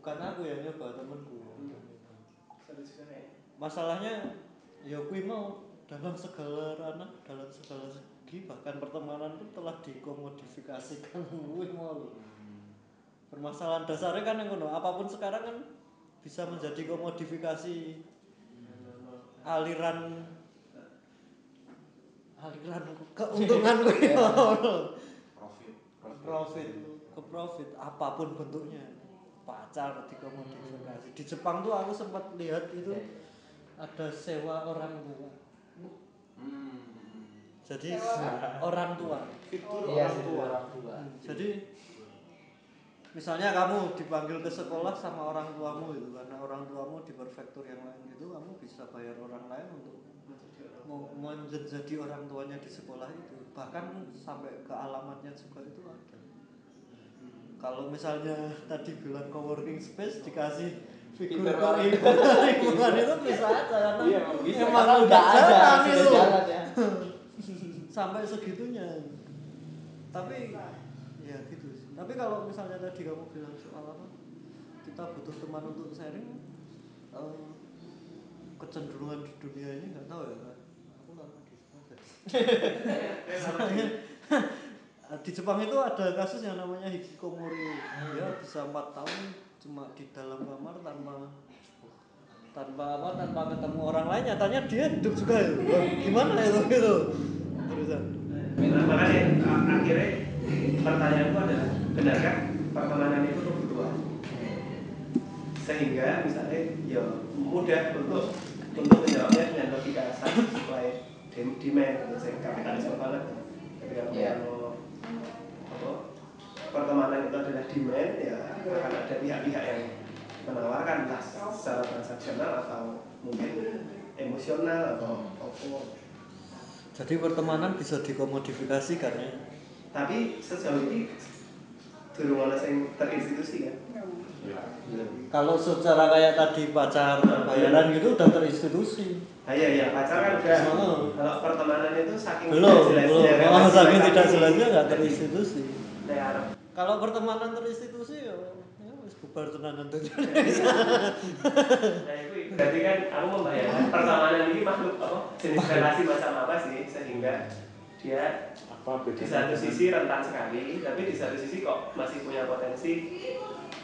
Bukan aku yang nyoba temenku. Ya. masalahnya ya kui mau. Dalam segala ranah dalam segala segi bahkan pertemanan itu telah dikomodifikasikan. Kui mau. Permasalahan dasarnya kan yang ngono apa pun sekarang kan bisa menjadi komodifikasi aliran aliran keuntungan kui loh. Profit. profit. Ke profit. Apa pun bentuknya pacar dikomodifikasi di Jepang tuh aku sempat lihat itu ada sewa orang tua. Hmm. jadi orang tua. Fitur Iya orang tua. orang tua. Hmm, jadi misalnya kamu dipanggil ke sekolah sama orang tuamu itu karena orang tuamu di prefektur yang lain gitu kamu bisa bayar orang lain untuk mau menjadi orang tuanya di sekolah itu. Bahkan sampai ke alamatnya juga itu ada kalau misalnya tadi bilang coworking space dikasih figur lingkungan itu bisa aja karena Iya, bisa. emang Karena udah ada, jalan itu. jalan ya. sampai segitunya. Tapi ya gitu sih. Tapi kalau misalnya tadi kamu bilang soal apa kita butuh teman untuk sharing eh, kecenderungan di dunia ini nggak tahu ya aku sana. Soalnya, di Jepang itu ada kasus yang namanya hikikomori. Dia bisa empat tahun cuma di dalam kamar tanpa tanpa apa tanpa ketemu orang lain. Nyatanya dia hidup juga. Itu Wah, gimana itu gitu. Terusan. Makanya a- akhirnya pertanyaanku adalah benarkah pertemanan itu kebutuhan? Sehingga misalnya ya mudah untuk untuk menjawabnya dengan logika satu supply dem- demand saya kapitalisme banget. Ketika Iya. Pertemanan itu adalah demand ya akan ada pihak-pihak yang menawarkan entah secara transaksional atau mungkin emosional atau apa. Jadi pertemanan bisa dikomodifikasi kan ya? Tapi sejauh ini durung ana sing terinstitusi kan? Kalau secara kayak tadi pacar bayaran gitu udah terinstitusi. Ah iya iya. Pacar kan udah. Oh. kalau pertemanan itu saking belum tidak belum. jelasnya oh, saking tidak jelasnya nggak terinstitusi. Harap kalau pertemanan terinstitusi ya ya wis bubar tenanan tuh. Nah itu berarti kan aku membayangkan pertemanan ini makhluk apa jenis relasi macam apa sih sehingga dia apa di satu sisi rentan sekali tapi di satu sisi kok masih punya potensi.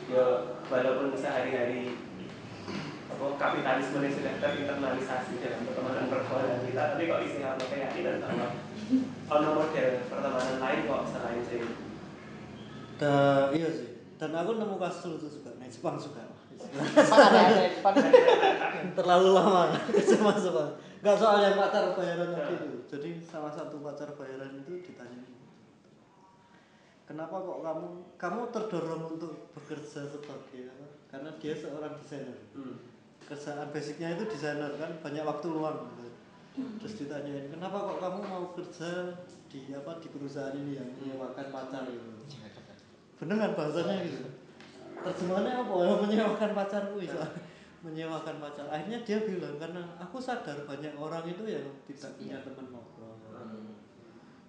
Ya walaupun sehari-hari apa kapitalisme yang sudah terinternalisasi dalam pertemanan pertemanan kita tapi kok isi harus keyakinan bahwa ono model pertemanan lain kok selain sing dan iya sih. Dan aku nemu kasus lucu juga nih Jepang juga. Jepang terlalu lama cuma Jepang nggak soal yang pacar bayaran tadi itu. Jadi salah satu pacar bayaran itu ditanya kenapa kok kamu kamu terdorong untuk bekerja sebagai apa? Karena dia seorang desainer. Hmm. kerjaan basicnya itu desainer kan banyak waktu luang. Gitu. terus ditanyain kenapa kok kamu mau kerja di apa di perusahaan ini yang menyewakan pacar gitu bener kan bahasanya gitu. Terjemahannya apa? Menyewakan pacarku itu. Menyewakan pacar. Akhirnya dia bilang karena aku sadar banyak orang itu yang tidak punya teman ngobrol.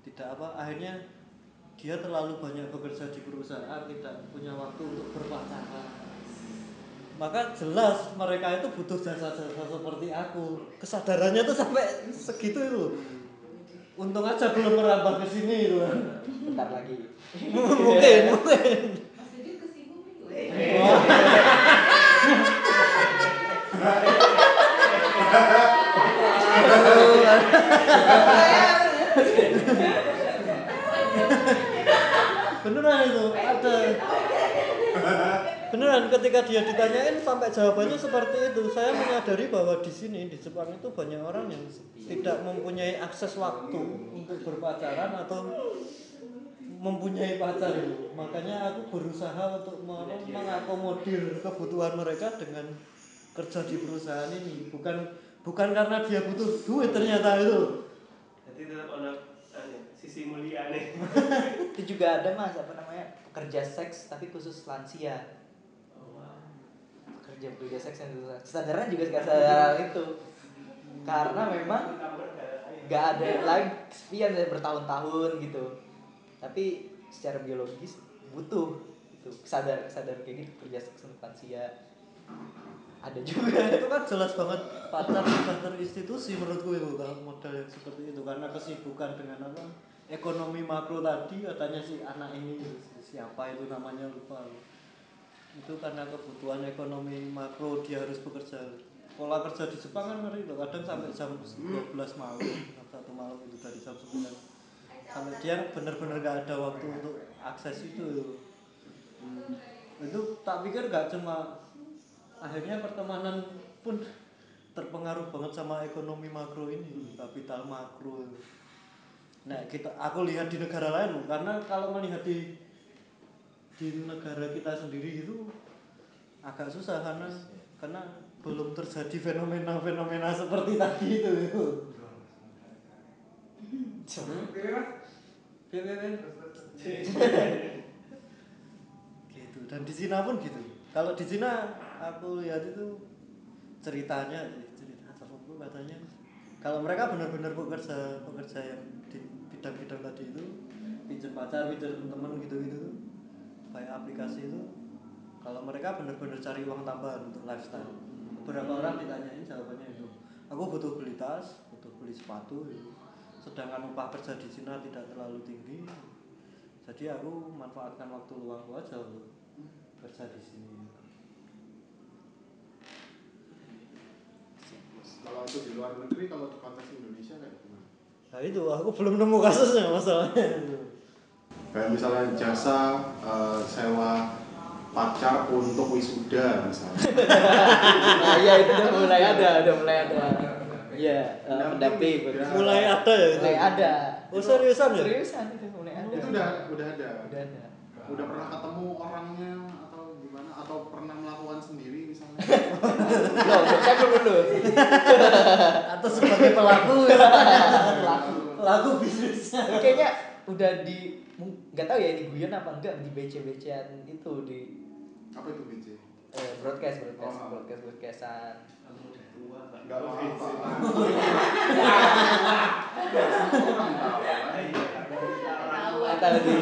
Tidak apa akhirnya dia terlalu banyak bekerja di perusahaan tidak punya waktu untuk berpacaran. Maka jelas mereka itu butuh jasa-jasa seperti aku. Kesadarannya tuh sampai segitu itu untung aja belum merambah ke sini itu. Kan bentar lagi. Mungkin mungkin. Mas Didit kesinggung beneran itu ada beneran ketika dia ditanyain sampai jawabannya seperti itu. Saya menyadari bahwa di sini di Jepang itu banyak orang yang tidak mempunyai akses waktu untuk berpacaran atau mempunyai pacar. Itu makanya aku berusaha untuk me- mengakomodir kebutuhan mereka dengan kerja di perusahaan ini. Bukan bukan karena dia butuh duit ternyata itu. Jadi tetap anu, sisi mulia nih. Itu juga ada mas apa namanya? Pekerja seks tapi khusus lansia pekerja pekerja seks yang kesadaran juga nggak sadar itu. Karena memang nggak ada live sepian dari bertahun-tahun gitu. Tapi secara biologis butuh itu sadar sadar kayak gitu kerja seks untuk lansia ada juga. Itu kan jelas banget pacar sudah terinstitusi menurutku itu kalau model yang seperti itu karena kesibukan dengan apa? Ekonomi makro tadi katanya si anak ini siapa itu namanya lupa itu karena kebutuhan ekonomi makro dia harus bekerja. Pola kerja di Jepang kan ngeri kadang sampai jam 12 malam satu malam itu dari jam 9 sampai dia benar-benar gak ada waktu untuk akses itu. Itu tak pikir gak cuma akhirnya pertemanan pun terpengaruh banget sama ekonomi makro ini kapital makro. Nah kita aku lihat di negara lain karena kalau melihat di di negara kita sendiri itu agak susah karena karena belum terjadi fenomena-fenomena seperti tadi itu gitu. Dan di Cina pun gitu. Kalau di Cina aku lihat itu ceritanya cerita temanku katanya kalau mereka benar-benar pekerja pekerja yang di bidang-bidang tadi itu pinjam pacar pinjam teman gitu-gitu kayak aplikasi itu kalau mereka benar-benar cari uang tambahan untuk lifestyle beberapa orang ditanyain jawabannya itu aku butuh beli tas butuh beli sepatu gitu. sedangkan upah kerja di Cina tidak terlalu tinggi jadi aku manfaatkan waktu luangku aja untuk kerja di sini Kalau itu di luar negeri, kalau di konteks Indonesia kayak gimana? nah itu aku belum nemu kasusnya masalahnya Kayak misalnya jasa eh, sewa pacar untuk wisuda misalnya. nah iya itu udah mulai ada udah mulai ada iya eh, pendamping mulai ada ya itu mulai ada Oh, seriusan ya? seriusan itu mulai ada itu udah udah ada. udah ada Udah pernah ketemu orangnya atau gimana? Atau pernah melakukan sendiri misalnya? Loh, saya belum dulu atau sebagai pelaku ya. Pelaku. pelaku bisnisnya kayaknya udah di nggak tahu ya ini guyon apa enggak di BC BCan itu di Apa itu BC? eh, broadcast broadcast Oh. broadcast broadcastan Enggak atau di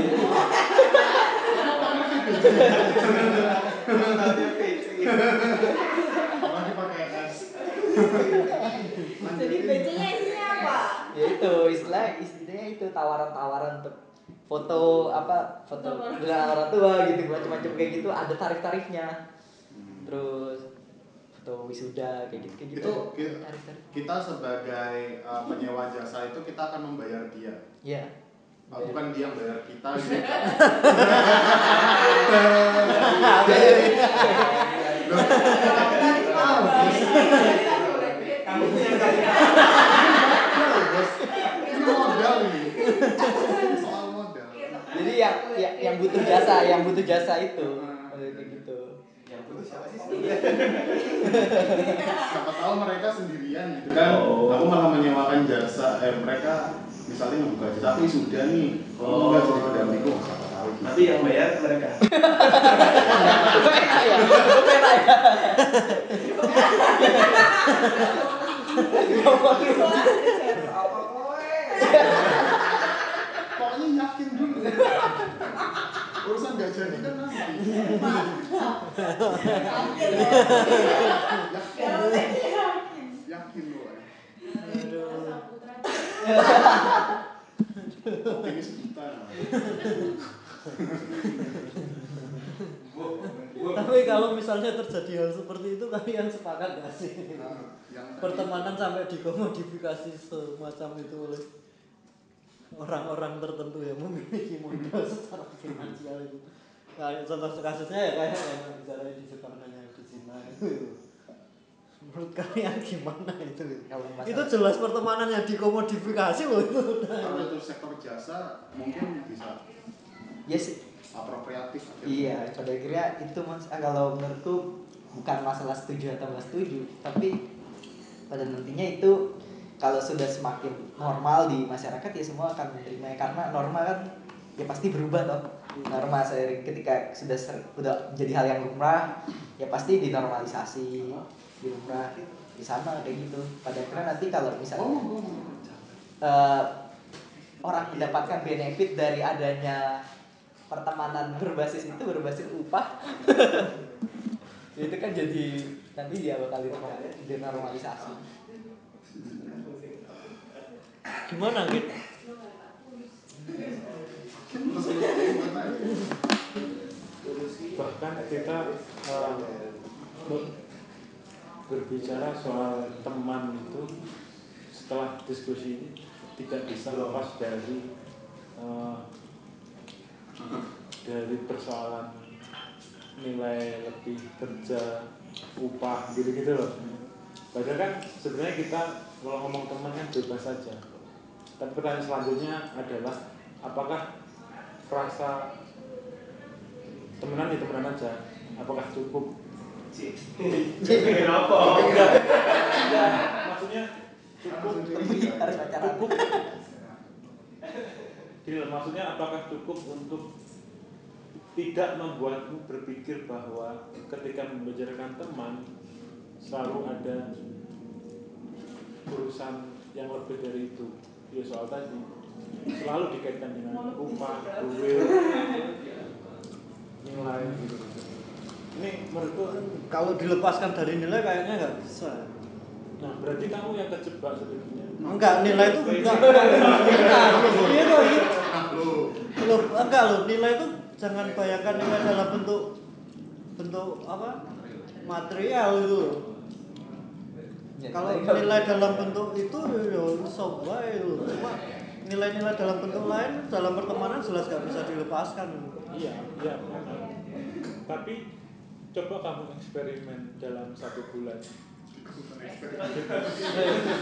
pakai S. Jadi BC-nya isinya apa? ya itu istilah istilahnya itu tawaran-tawaran untuk foto apa foto dengan orang tua gitu macam-macam kayak gitu ada tarif-tarifnya terus foto wisuda kayak gitu kayak gitu kita sebagai uh, penyewa jasa itu kita akan membayar dia. ya Uh, bukan dia yang bayar kita gitu. Kamu punya modal. Jadi yang yang, yang butuh jasa yang butuh jasa itu kayak gitu Yang putus siapa sih? Siapa tahu mereka sendirian gitu kan. Aku malah menyewakan jasa eh mereka misalnya ngebuka jasa aku sudah nih. Oh, enggak jadi pendampingku siapa tahu gitu. Tapi yang bayar mereka. Enak ya enak ya dulu. Urusan gak jadi kan nanti. yakin. Yakin. Optimis buta. tapi kalau misalnya terjadi hal seperti itu kalian sepakat gak sih Nah, pertemanan sampai dikomodifikasi semacam itu oleh orang-orang tertentu yang memiliki modal secara finansial itu. Kayak contoh kasusnya ya kayak yang bicara di Jepang dan yang di Cina itu. Menurut kalian gimana itu? Kalau masalah- itu jelas pertemanan yang dikomodifikasi loh itu. Kalau itu sektor jasa mungkin bisa sih apropriatif Iya, pada akhirnya itu mas. Ah, kalau menurutku bukan masalah setuju atau nggak setuju, tapi pada nantinya itu kalau sudah semakin normal di masyarakat ya semua akan menerima. Karena normal kan ya pasti berubah toh. Normal seiring ketika sudah ser, udah jadi hal yang lumrah ya pasti dinormalisasi dilumrah. Di sana kayak gitu. Pada akhirnya nanti kalau misalnya eh, orang mendapatkan benefit dari adanya pertemanan berbasis itu berbasis upah itu kan jadi nanti dia bakal dinormal- dinormalisasi gimana gitu bahkan kita ber- berbicara soal teman itu setelah diskusi ini tidak bisa lepas dari eh, dari persoalan nilai lebih kerja upah gitu gitu loh. Padahal kan sebenarnya kita kalau ngomong teman kan bebas saja tapi pertanyaan selanjutnya adalah apakah rasa temenan ya temenan aja? Apakah cukup? Jadi apa? enggak. Enggak. Maksudnya cukup? Cukup. Maksudnya apakah cukup untuk tidak membuatmu berpikir bahwa ketika membicarakan teman selalu ada urusan yang lebih dari itu ya soal tadi selalu dikaitkan dengan upah, duit, nilai gitu ini menurutku Kalau dilepaskan dari nilai kayaknya nggak bisa. nah berarti kamu yang kejebak sebenarnya Enggak, nilai itu enggak. Enggak, iya kok iya. Loh, enggak loh, nilai itu jangan bayangkan nilai dalam bentuk bentuk apa? material itu loh. Ya, Kalau nilai- dalam bentuk itu ya iso wae. Cuma nilai-nilai dalam bentuk lain dalam pertemanan jelas gak bisa dilepaskan. Iya, iya. Tapi coba kamu eksperimen dalam satu bulan.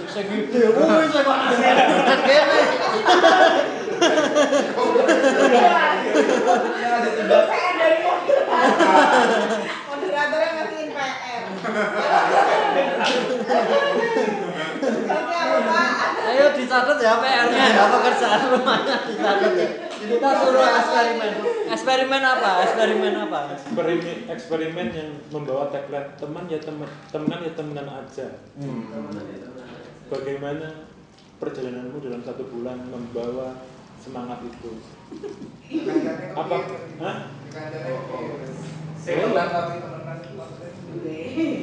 Sing gede, woi sing kok kene. Moderatornya ngertiin PR. Ayo dicatat ya PR-nya ya pekerjaan rumahnya dicatat ya. Kita suruh eksperimen. Eksperimen apa? Eksperimen apa? Eksperimen, eksperimen yang membawa tagline teman ya teman, teman ya temenan aja. Bagaimana perjalananmu dalam satu bulan membawa semangat itu? Apa? Hah?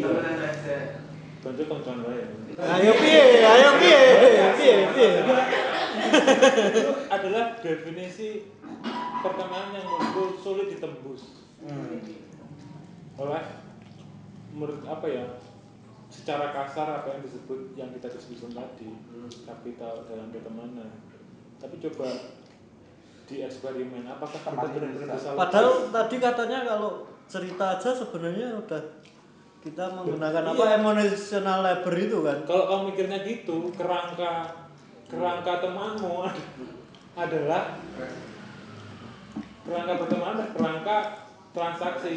Temenan aja. Wae. Ayo piye? Ayo piye? Piye? Piye? Itu adalah definisi pertemanan yang menurutku sulit ditembus. oleh menurut apa ya secara kasar apa yang disebut yang kita disebutkan tadi kapital dalam pertemanan tapi coba di eksperimen apakah kita benar-benar bisa? Padahal tadi katanya kalau cerita aja sebenarnya udah kita menggunakan apa Iya. emotional labor itu kan. kalau kamu mikirnya gitu kerangka kerangka temanmu ad- adalah kerangka pertemanan kerangka transaksi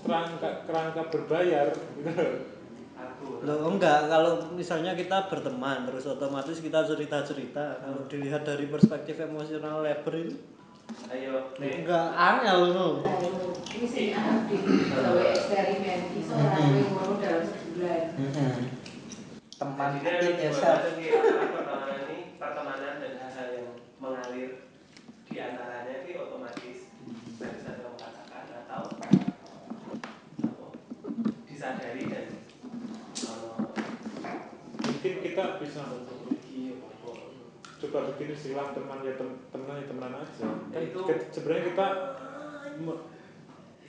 kerangka kerangka berbayar Loh enggak, kalau misalnya kita berteman terus otomatis kita cerita-cerita. Kalau dilihat dari perspektif emotional labor itu Ayo, nih. enggak angel no. Ini sih di gawe eksperimen. Iso ora kowe ngono dalam sebulan. teman antara pertemanan ini pertemanan dan hal-hal yang mengalir di antaranya itu otomatis dari saya mengatakan atau apa, disadari dan uh, mungkin kita bisa coba bikin istilah teman ya tem- teman ya temenan aja. Kan Itu- ke- sebenarnya kita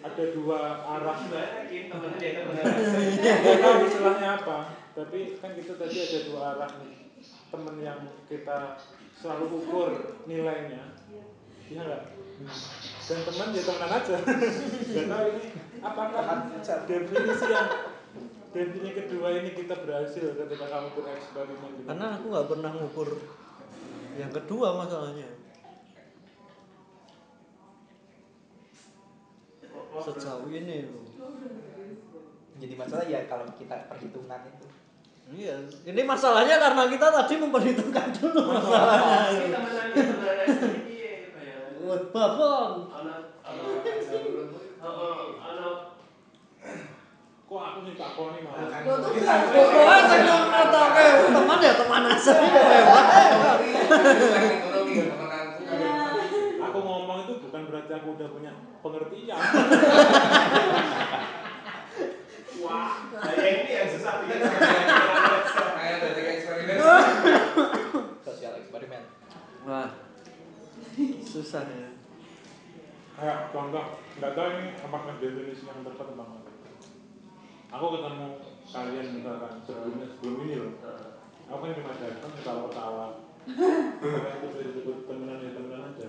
ada dua arah. Gitu dia temen nggak tahu istilahnya apa tapi kan kita tadi ada dua arah nih. Temen yang kita selalu ukur nilainya. Iya nggak? Dan teman ya temenan aja. Nggak tahu ini apakah definisi yang definisi kedua ini kita berhasil ketika kamu bereksperimen dengan Karena aku nggak pernah ngukur yang kedua masalahnya. Sejauh ini loh. jadi masalah ya kalau kita perhitungan itu Iya, ini masalahnya karena kita tadi memperhitungkan dulu masalahnya. babon. anak anak anak kok aku sih tak koni malah Pokoknya saya ngomong teman ya teman aja. aku. Ngomong itu bukan berarti aku udah punya pengertian. Wah ini yang susah bikin sosial eksperimen. Wah, susah ya. kayak contoh nggak tahu ini apakah definisi yang tepat bang aku ketemu kalian misalkan sebelumnya sebelum ini loh. Aku kan cuma datang ketawa ketawa. Itu bisa disebut temenan ya temenan aja.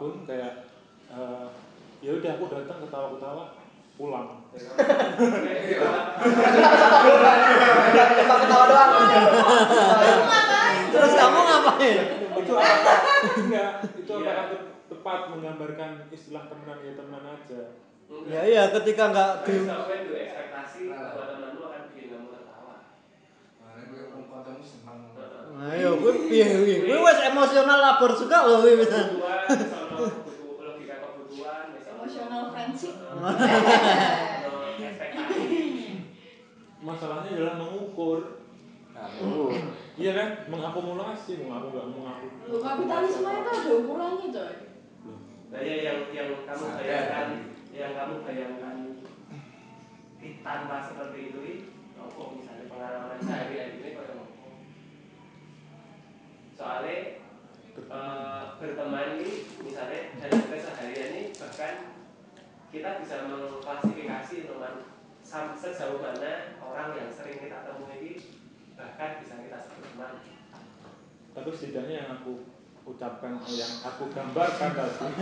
Apa pun kayak eh, ya udah aku datang ketawa-ketawa pulang Ketawa doang. Terus kamu ngapain? itu enggak itu apakah te- tepat menggambarkan istilah temenan ya temenan aja Ya iya ketika nggak di Tapi sampai itu ekspektasi bahwa temanmu akan bikin kamu tertawa. Ayo, gue piye gue? Gue wes emosional labor juga loh gue bisa. Kebutuhan, soal kebutuhan, logika kebutuhan, misalnya. Ekspektasi. masalahnya adalah mengukur iya kan mengakumulasi mau mau aku Lu kapitalisme itu ada ukurannya coy. Nah, ya yang yang kamu bayangkan, yang kamu bayangkan di- tanpa seperti itu, apa misalnya pengalaman sehari-hari ini pada ngopo. Soalnya eh, berteman ini misalnya dalam keseharian ini bahkan kita bisa mengklasifikasi teman sejauh mana orang yang sering kita temui ini bahkan bisa kita sebut teman. tapi setidaknya yang aku ucapkan yang aku gambarkan tadi.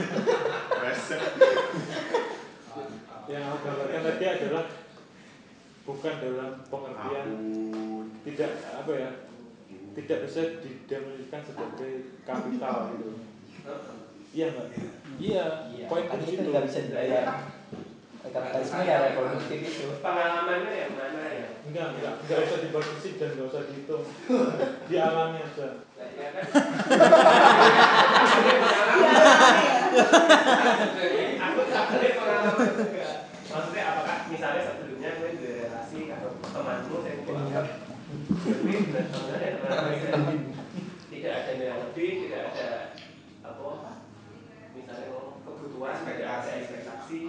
Yang aku gambarkan tadi adalah bukan dalam pengertian tidak apa ya tidak bisa didefinisikan sebagai kapital gitu iya nggak iya poin kan di itu situ nggak bisa dibayar. Kapitalisme ya reproduktif itu. Pengalamannya yang mana ya? enggak enggak enggak usah dibatasi dan enggak usah dihitung dialami aja Nah, ya kan? aku pengalaman juga. Maksudnya apakah misalnya sebelumnya gue di relasi atau temanmu saya sebenarnya teman tidak ada nilai lebih, tidak ada apa ngomong kebutuhan, ada ekspektasi.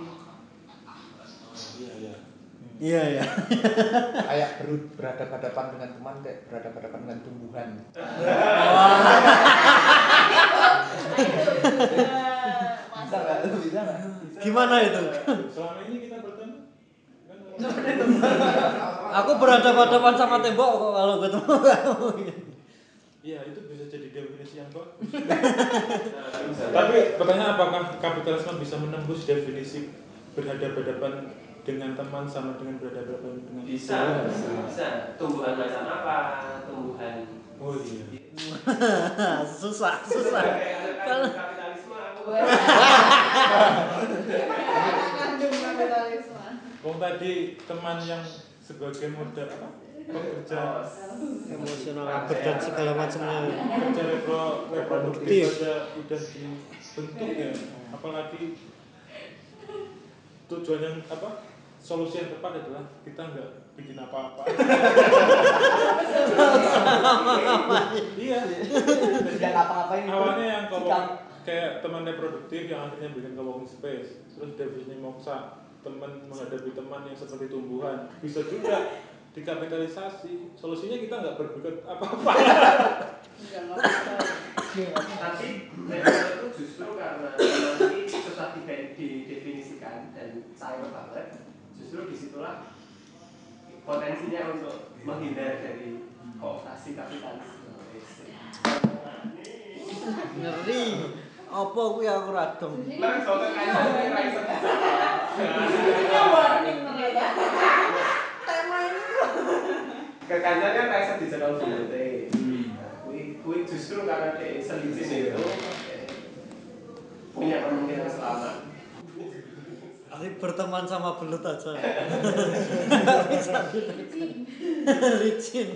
iya iya Iya ya. kayak ber- berhadapan-hadapan dengan teman kayak berhadapan-hadapan dengan tumbuhan Bisa nggak? Bisa nggak? Gimana itu? selama ini kita bertemu Aku berhadapan-hadapan sama tembok kok kalau ketemu kamu. iya itu bisa jadi yang bagus Tapi pertanyaan apakah kapitalisme bisa menembus definisi berhadapan-hadapan dengan teman sama dengan berhadapan dengan bisa, Tuhan? bisa. Tumbuhan macam apa? Tumbuhan Oh iya. susah, susah. Kalau kapitalisme aku Kandung kapitalisme. Tadi teman yang sebagai modal apa? Pekerja Emosional labor dan segala macamnya. kerja repro, reproduktif aja udah dibentuk ya. Apalagi tujuan yang apa? Solusi yang tepat adalah kita nggak bikin apa-apa. iya. Tidak ngapa-ngapain itu. awalnya yang kalau kayak teman reproduktif yang akhirnya bikin co-working space terus definisinya moksa teman menghadapi teman yang seperti tumbuhan bisa juga dikapitalisasi. Solusinya kita nggak berbuat apa-apa. Enggak ngapa tapi itu justru karena ini susah didefinisikan dan sayang banget justru di situlah potensinya untuk menghindar dari kooptasi kapitalisme. Ngeri. Apa kuwi aku radong. Lah, soalnya kayaknya ra iso Ini warning ternyata. Tema ini Kekancan kan ra iso dijegal bulute. Nah, kuwi kuwi justru karena dia selicin itu punya kemungkinan selamat. Ini berteman sama belut aja. Licin.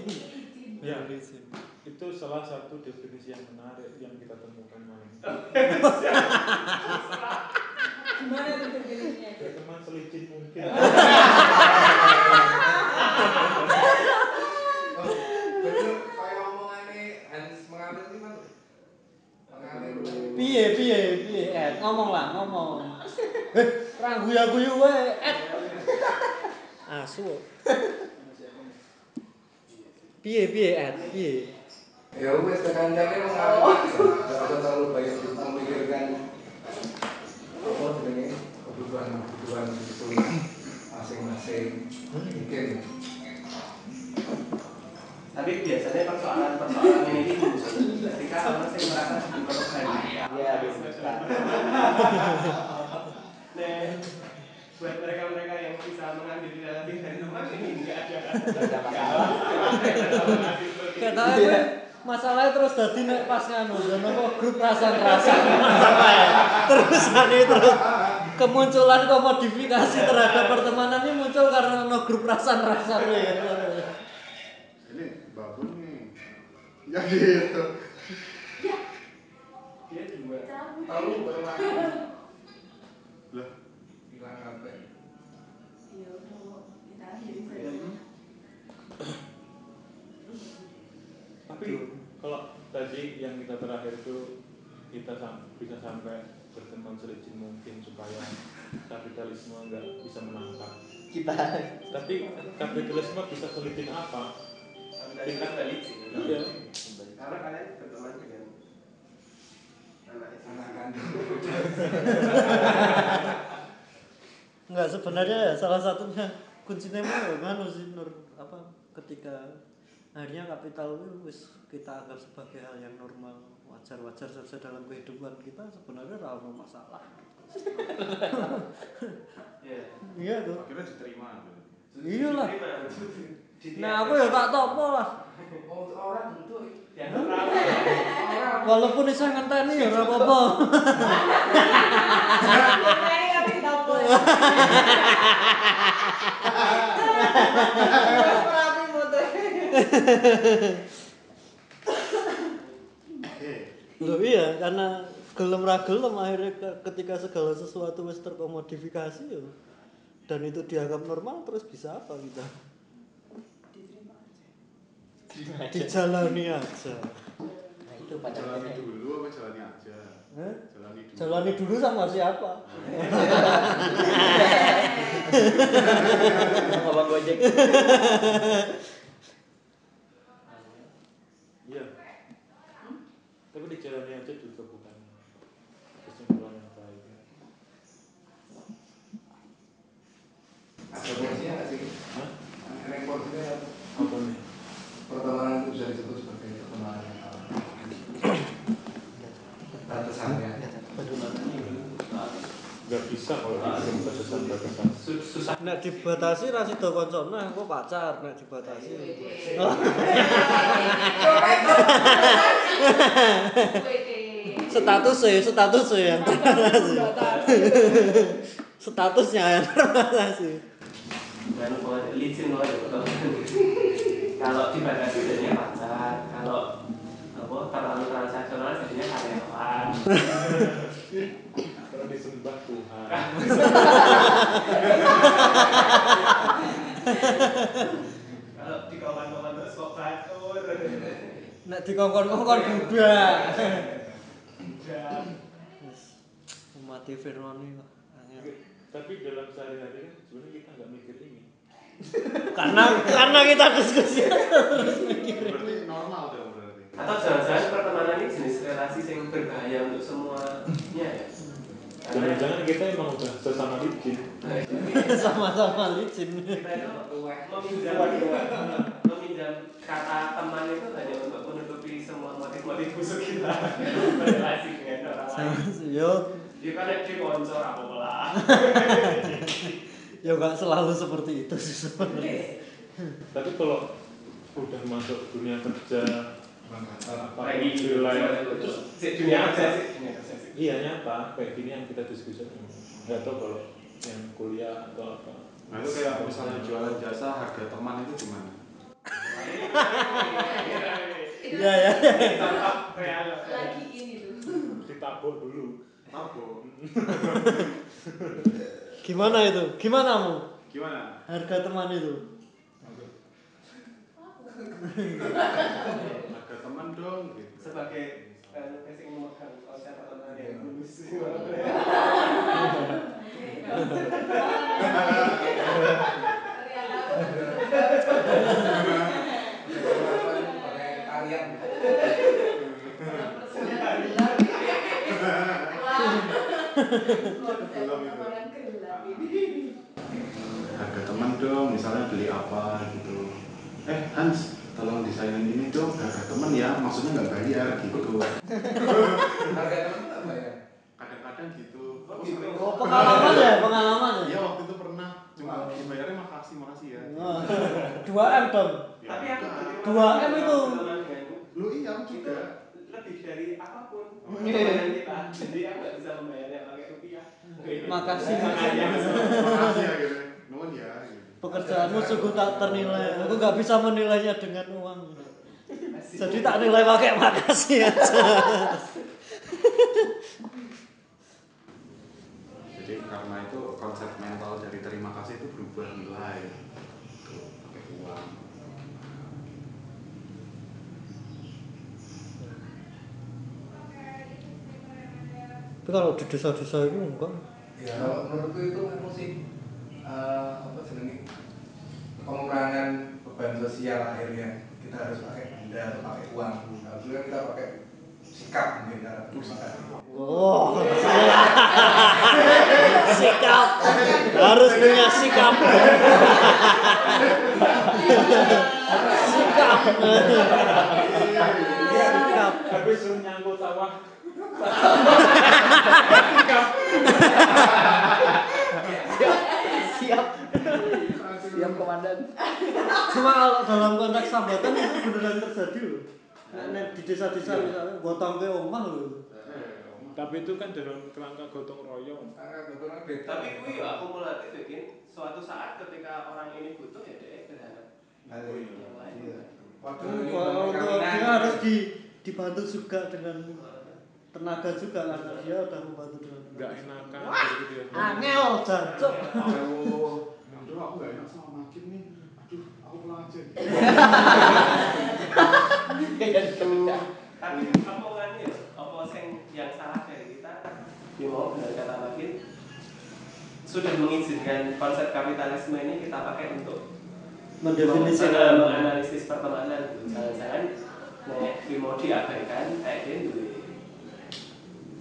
ya licin. itu salah satu definisi yang menarik yang kita temukan malam ini gimana tuh definisinya? teman selicin mungkin Piye piye piye Ed ngomong lah ngomong. Eh, ra guyu-guyu wae Ed. Asu. Piye piye Ed piye. Ya wes tekan jane wong apik. Enggak usah terlalu banyak memikirkan apa jenenge kebutuhan-kebutuhan itu masing-masing. Mungkin Tapi biasanya persoalan-persoalan ini muncul ketika orang yang merasa terbebani. Iya, bisa. Nah, buat mereka-mereka yang bisa mengambil relatif dari teman ini enggak ada. Nggak ada masalah. Katanya gue masalahnya terus dadi nek pas nganu dan apa grup rasan-rasan masalah ya. Terus ane terus kemunculan komodifikasi terhadap pertemanan ini muncul karena ono grup rasan-rasan ya. Ini babon nih. Ya gitu. Dia juga tahu Lah, hilang apa? Iya, mau kita akhiri saja. Tapi kalau tadi yang kita terakhir itu kita sam- bisa sampai berteman selicin mungkin supaya kapitalisme nggak bisa menangkap. Kita Tapi kapitalisme bisa selicin apa? tingkat balik sih. Iya. Karena kalian berteman dengan anak. Anak kandung. Enggak sebenarnya ya salah satunya kuncinya mah nganu sih Nur apa ketika akhirnya kapital itu kita anggap sebagai hal yang normal wajar-wajar saja dalam kehidupan kita sebenarnya ono masalah. Iya. Iya tuh. akhirnya diterima. Iyalah. Diterima. Nah aku ya tak topo lah. Orang itu orang Walaupun iso ngenteni ya ora apa-apa. Ini tapi topo. Rapi motor. Loh iya karena gelem ra gelem akhirnya ke- ketika segala sesuatu wis terkomodifikasi ya dan itu dianggap normal terus bisa apa kita? Dijalani aja. Nah, itu pada Jalani dulu apa jalani aja? Hah? Jalani dulu. Jalani dulu sama siapa? Ngomong gojek. Iya. Dijalani aja juga bukan kesimpulan yang baik. ada porsinya nggak sih? Hah? Ada porsinya apa? Nih? pertemanan itu bisa disebut sebagai pertemanan yang salah. Batasannya. Gak bisa kalau bikin batasan-batasan. Su- Susah. Nek dibatasi ra sida kancane aku pacar nek dibatasi. Status ya, status ya yang terbatasi. Statusnya yang terbatasi. Dan licin loh itu kalau dibatasi jadinya pacar kalau apa terlalu transaksional jadinya karyawan Kalau disembah Tuhan. kalau di kawan-kawan terus kok batur Nek dikongkon-kongkon budak. dan Mati Firman ini kok. Tapi dalam sehari-hari kan sebenarnya kita nggak mikir ini. Karena karena kita diskusi. Berarti normal dong berarti. atau jangan-jangan pertemanan ini jenis relasi yang berbahaya untuk semuanya ya Jangan-jangan kita emang udah sesama licin. Sama-sama licin. kita itu meminjam meminjam kata teman itu hanya untuk menutupi semua motif-motif busuk kita. Berrelasi dengan orang lain. Yo, ya kan ada di konco apa lah ya nggak selalu seperti itu sih sebenarnya. Tapi kalau udah masuk dunia kerja apa lagi. sih dunia kerja sih iya nyata kayak gini yang kita diskusikan nggak tahu kalau yang kuliah atau apa Nah itu kayak misalnya jualan jasa harga teman itu gimana? Iya ya. Lagi ini tuh. ditabuk dulu Mabuk. Gimana itu? Gimana mu? Gimana? Harga teman itu? Harga teman dong gitu. sebagai eh, kasih memegang konsep Iya. ada iya. iya. harga teman dong misalnya beli apa gitu. Eh Hans tolong desainin ini dong harga teman ya maksudnya nggak bayar gitu Harga teman tak bayar. kadang-kadang gitu Oh, gitu. Oh, pengalaman ya, pengalaman ya. iya waktu itu pernah cuma dibayarnya makasih makasih ya Wah, Dua M dong. Ya, Tapi aku. Dua M itu. lu iya aku juga lebih dari apa pun Oh, dengan kita. Jadi aku nggak bisa membayarnya pakai rupiah. Makasih. Makasih ya gitu nuwun ya gitu Pekerjaanmu sungguh tak ternilai. Aku nggak bisa menilainya dengan uang. Jadi tak nilai pakai makasih aja. jadi karena itu konsep mental dari terima kasih itu berubah nilai tuh pakai uang Tapi kalau di desa-desa itu enggak. Ya, kalau menurutku itu memang sih eh, apa jenenge pengurangan beban sosial akhirnya kita harus pakai benda atau pakai uang. Nah, dulu kan kita pakai sikap mungkin cara kasih. Oh, sikap harus punya sikap. sikap. sikap. Habis suruh nyangkut sawah. siap siap komandan Cuma kalau dalam konteks sambatan itu beneran terjadi loh. Nek di desa-desa misalnya gotong ke omah loh. Tapi itu kan dalam kerangka gotong royong. Beda. Tapi kui ya akumulatif bikin suatu saat ketika orang ini butuh ya dia berharap lain. Iya. Kalau kawinannya. dia harus di, dibantu juga dengan tenaga juga karena dia udah membantu dengan Enggak enakan gitu ya. Angel, jancuk. Aduh aku gak enak sama makin nih aduh aku pulang aja Tapi apa kan ya? Apa sing yang salah dari kita? Ya mau benar kata makin sudah mengizinkan konsep kapitalisme ini kita pakai untuk mendefinisikan menganalisis pertemanan gitu. jangan-jangan nek di mau diabaikan kayak gini dulu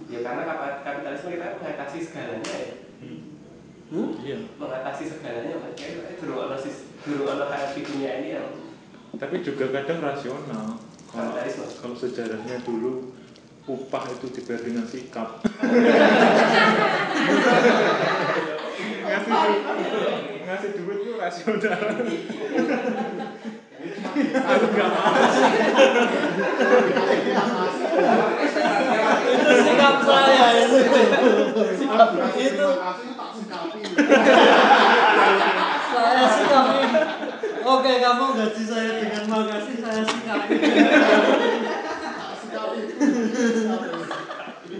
ya karena kapitalisme kita kan mengatasi segalanya ya Hmm? Iya. mengatasi segalanya makanya dulu ono dulu ono dunia ini yang Tapi juga kadang rasional. Kalau kalau sejarahnya dulu upah itu dibayar dengan sikap. ngasih duit, ngasih duit itu rasional. Aku nggak sikap saya itu sikap itu saya sikapi oke kamu gaji saya dengan makasih saya sikapi tak sikapi.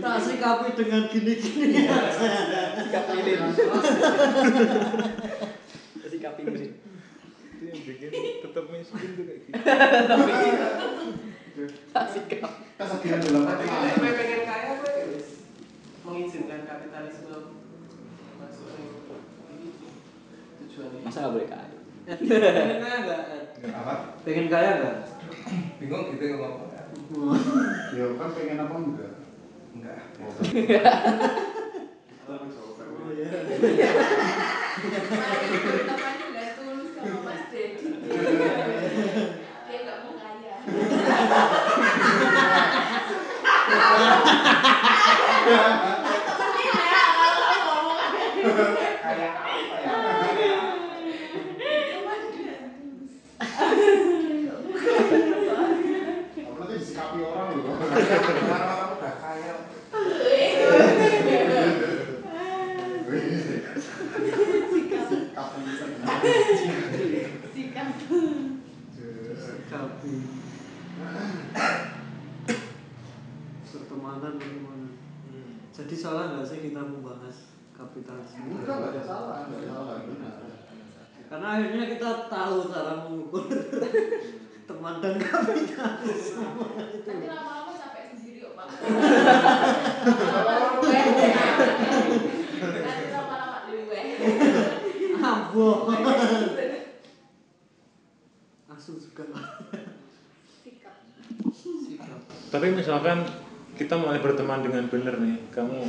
Tak sikapi dengan gini-gini. Sikap lilin. Sikap lilin Itu yang bikin tetap miskin tuh kayak gitu. sikap. Kesedihan dalam hati pengen kaya ya wis. Mengizinkan kapitalisme masuk ning ini tujuannya masa nggak boleh kaya pengen kaya nggak Apa? pengen kaya nggak Bingung gitu ngomong. ya kan pengen apa enggak Enggak. oh iya Temannya nggak tulus sama Mas Dedi. Dia nggak mau kaya. Temennya ya, kalau ngomong Kayak apa ya? berarti disikapi orang loh Orang-orang udah kaya. Sikap. sikapi pertemanan pertemanan jadi salah nggak sih kita membahas kapitalisme enggak ada salah salah benar karena akhirnya kita tahu cara mengukur teman dan itu Tapi lama-lama capek sendiri kok Pak. Nanti lama-lama luwe. aboh asu juga Sikap. sikap Tapi misalkan kita mulai berteman dengan benar nih. Kamu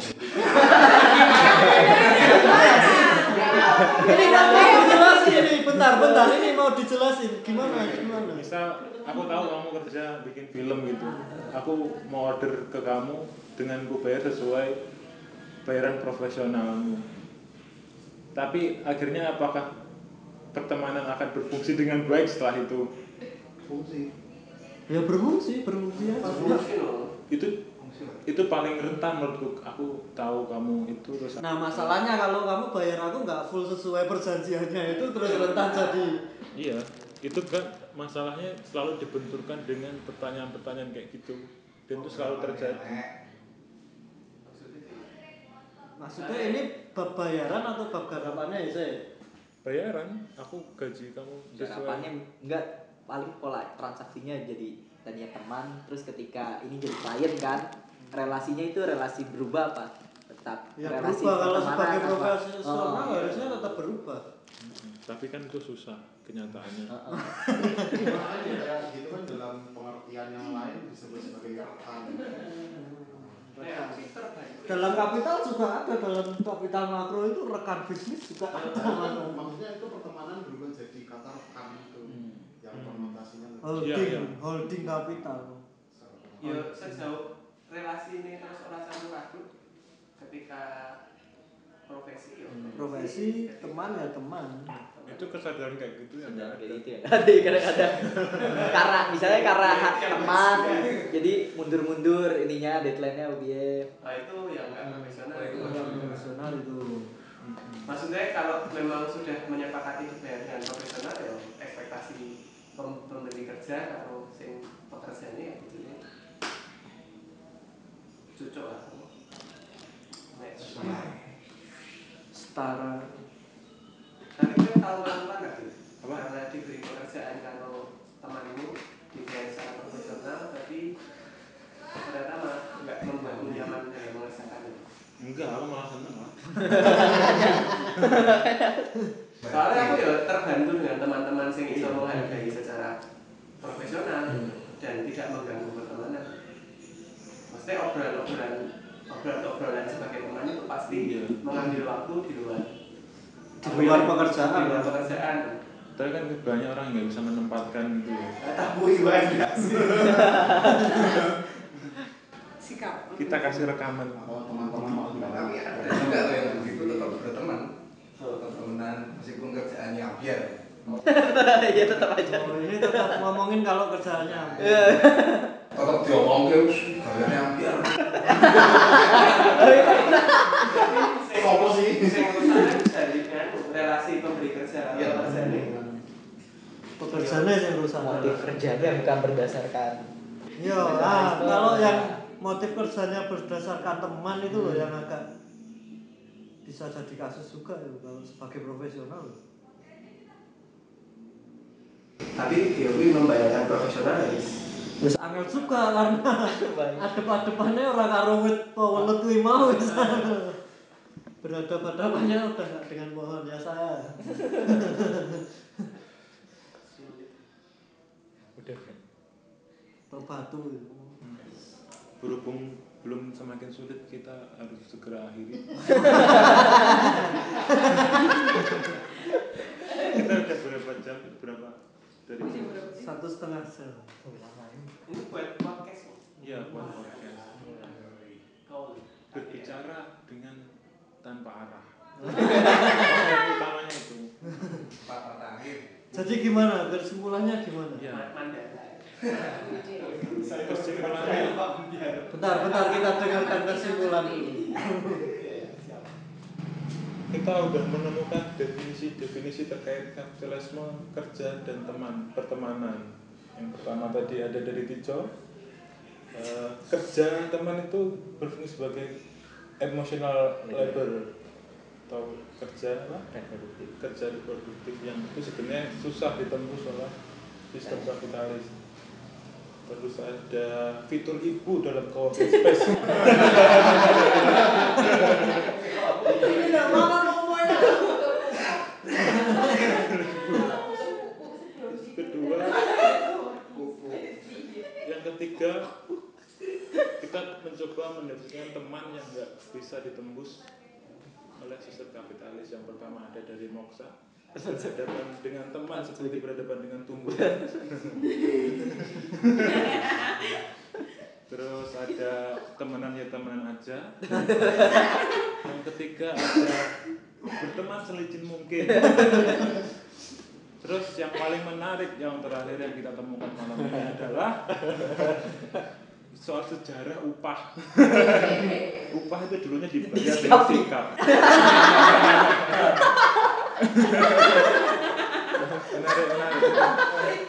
ini kan mau dijelasin ini bentar bentar ini mau dijelasin gimana gimana misal aku tahu kamu kerja bikin film gitu. Aku mau order ke kamu dengan ku bayar sesuai bayaran profesionalmu. Tapi akhirnya apakah pertemanan akan berfungsi dengan baik setelah itu? fungsi ya berfungsi berfungsi aja Fungsi loh. Itu itu paling rentan menurutku. Aku tahu kamu itu terus nah masalahnya kalau kamu bayar aku nggak full sesuai perjanjiannya itu terus rentan jadi Iya, itu kan masalahnya selalu dibenturkan dengan pertanyaan-pertanyaan kayak gitu. Dan itu selalu terjadi. maksudnya ini bab bayaran atau bab garapannya ya saya Bayaran, aku gaji kamu Garapannya sesuai. enggak paling pola transaksinya jadi tadinya teman terus ketika ini jadi klien kan relasinya itu relasi berubah apa tetap ya relasi berubah kalau sebagai profesional Oh, iya. harusnya tetap berubah. Tapi kan itu susah kenyataannya. Makanya kayak gitu kan dalam pengertian yang lain disebut sebagai rekan Ya, dalam kapital juga ada dalam kapital makro itu rekan bisnis juga ada maksudnya itu pertemanan berubah jadi kata rekan itu Hmm. yang konotasinya lebih holding Iya, iya. holding kapital Ya sejauh relasi ini terus orang satu ragu ketika profesi ya. profesi teman ya teman Itu kesadaran kayak gitu ya ada. Gitu ya. Ada kadang-kadang. karena misalnya karena hak teman jadi mundur-mundur ininya deadline-nya UBM. Nah itu yang nggak profesional itu. profesional itu Maksudnya kalau memang sudah menyepakati dengan profesional ya ekspektasi pem- pemberi kerja atau sing pekerjanya ya gitu ya. Cocok lah. Setara Tapi kan tahu melakukan nggak sih? Apa? Karena diberi pekerjaan kalau temanmu dibayar secara profesional, tapi ternyata malah nggak membuatmu nyaman dalam mengerjakannya. Enggak, aku malah seneng lah. Soalnya aku ya terbantu dengan teman-teman yang bisa menghargai secara profesional dan tidak mengganggu pertemanan. Maksudnya obrolan-obrolan obrolan-obrolan sebagai teman itu pasti Iya. mengambil waktu di luar Di luar pekerjaan, di luar ya. pekerjaan. Tapi kan banyak orang yang nggak bisa menempatkan gitu ya. Tahu ibadah sih. sikap Kita kasih rekaman. kalau teman-teman mau tapi ada juga tuh yang begitu tetap berteman tetap temenan meskipun kerjaannya ambiar ya tetap aja. oh, ini tetap ngomongin kalau kerjaannya tetap diomongin kerjaannya ambiar Sopo sih? Relasi pemberi kerja Iya. pekerjaannya yang rusak Motif kerjanya bukan berdasarkan Iya, ah, kalau yang motif kerjanya berdasarkan teman itu loh yang agak bisa jadi kasus juga ya kalau sebagai profesional. Tapi Dewi membayangkan profesional Terus angel juga karena adep-adepannya orang karo wit welut kuwi mau wis. Berhadapan-hadapannya udah nggak dengan pohon ya saya. Udah. Atau batu. Berhubung belum semakin sulit kita harus segera akhiri. kita udah berapa jam? Berapa? Dari Satu setengah jam. Ini buat podcast. Iya, buat podcast. Kau Berbicara dengan tanpa arah. Utamanya itu. Pak terakhir Jadi gimana? Kesimpulannya gimana? Ya. Mandala. Bentar, bentar kita dengarkan kesimpulan dulu. kita udah menemukan definisi-definisi terkait kapitalisme kerja dan teman pertemanan yang pertama tadi ada dari Tijo. Eh, kerja teman itu berfungsi sebagai emotional labor. Atau kerja apa? reproduktif. kerja reproduktif yang itu sebenarnya susah ditembus oleh sistem kapitalis. Terus ada fitur ibu dalam co-working space. Tidak mana ngomongnya. kedua yang ketiga kita mencoba bisa ditembus oleh sistem kapitalis. Yang pertama ada dari moksa berhadapan dengan teman seperti berhadapan dengan tumbuhan terus ada temenan ya temenan aja. Yang ketiga ada berteman selicin mungkin terus yang paling menarik yang terakhir yang kita temukan malam ini adalah soal sejarah upah. Upah itu dulunya dibayar dengan sikap menarik menarik.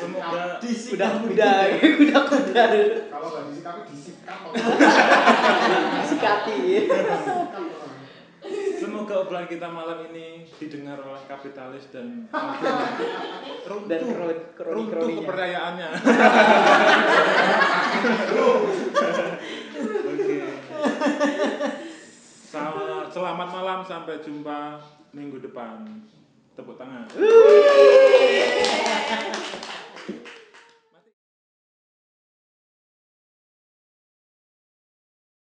Semoga Kuda kuda, kuda kuda. Kalau nggak disikapi disikap. Sikati. Semoga obrolan kita malam ini didengar oleh kapitalis dan runtuh, Dan kro- kroni- runtuh kepercayaannya. Oke. Selamat malam sampai jumpa minggu depan. Tepuk tangan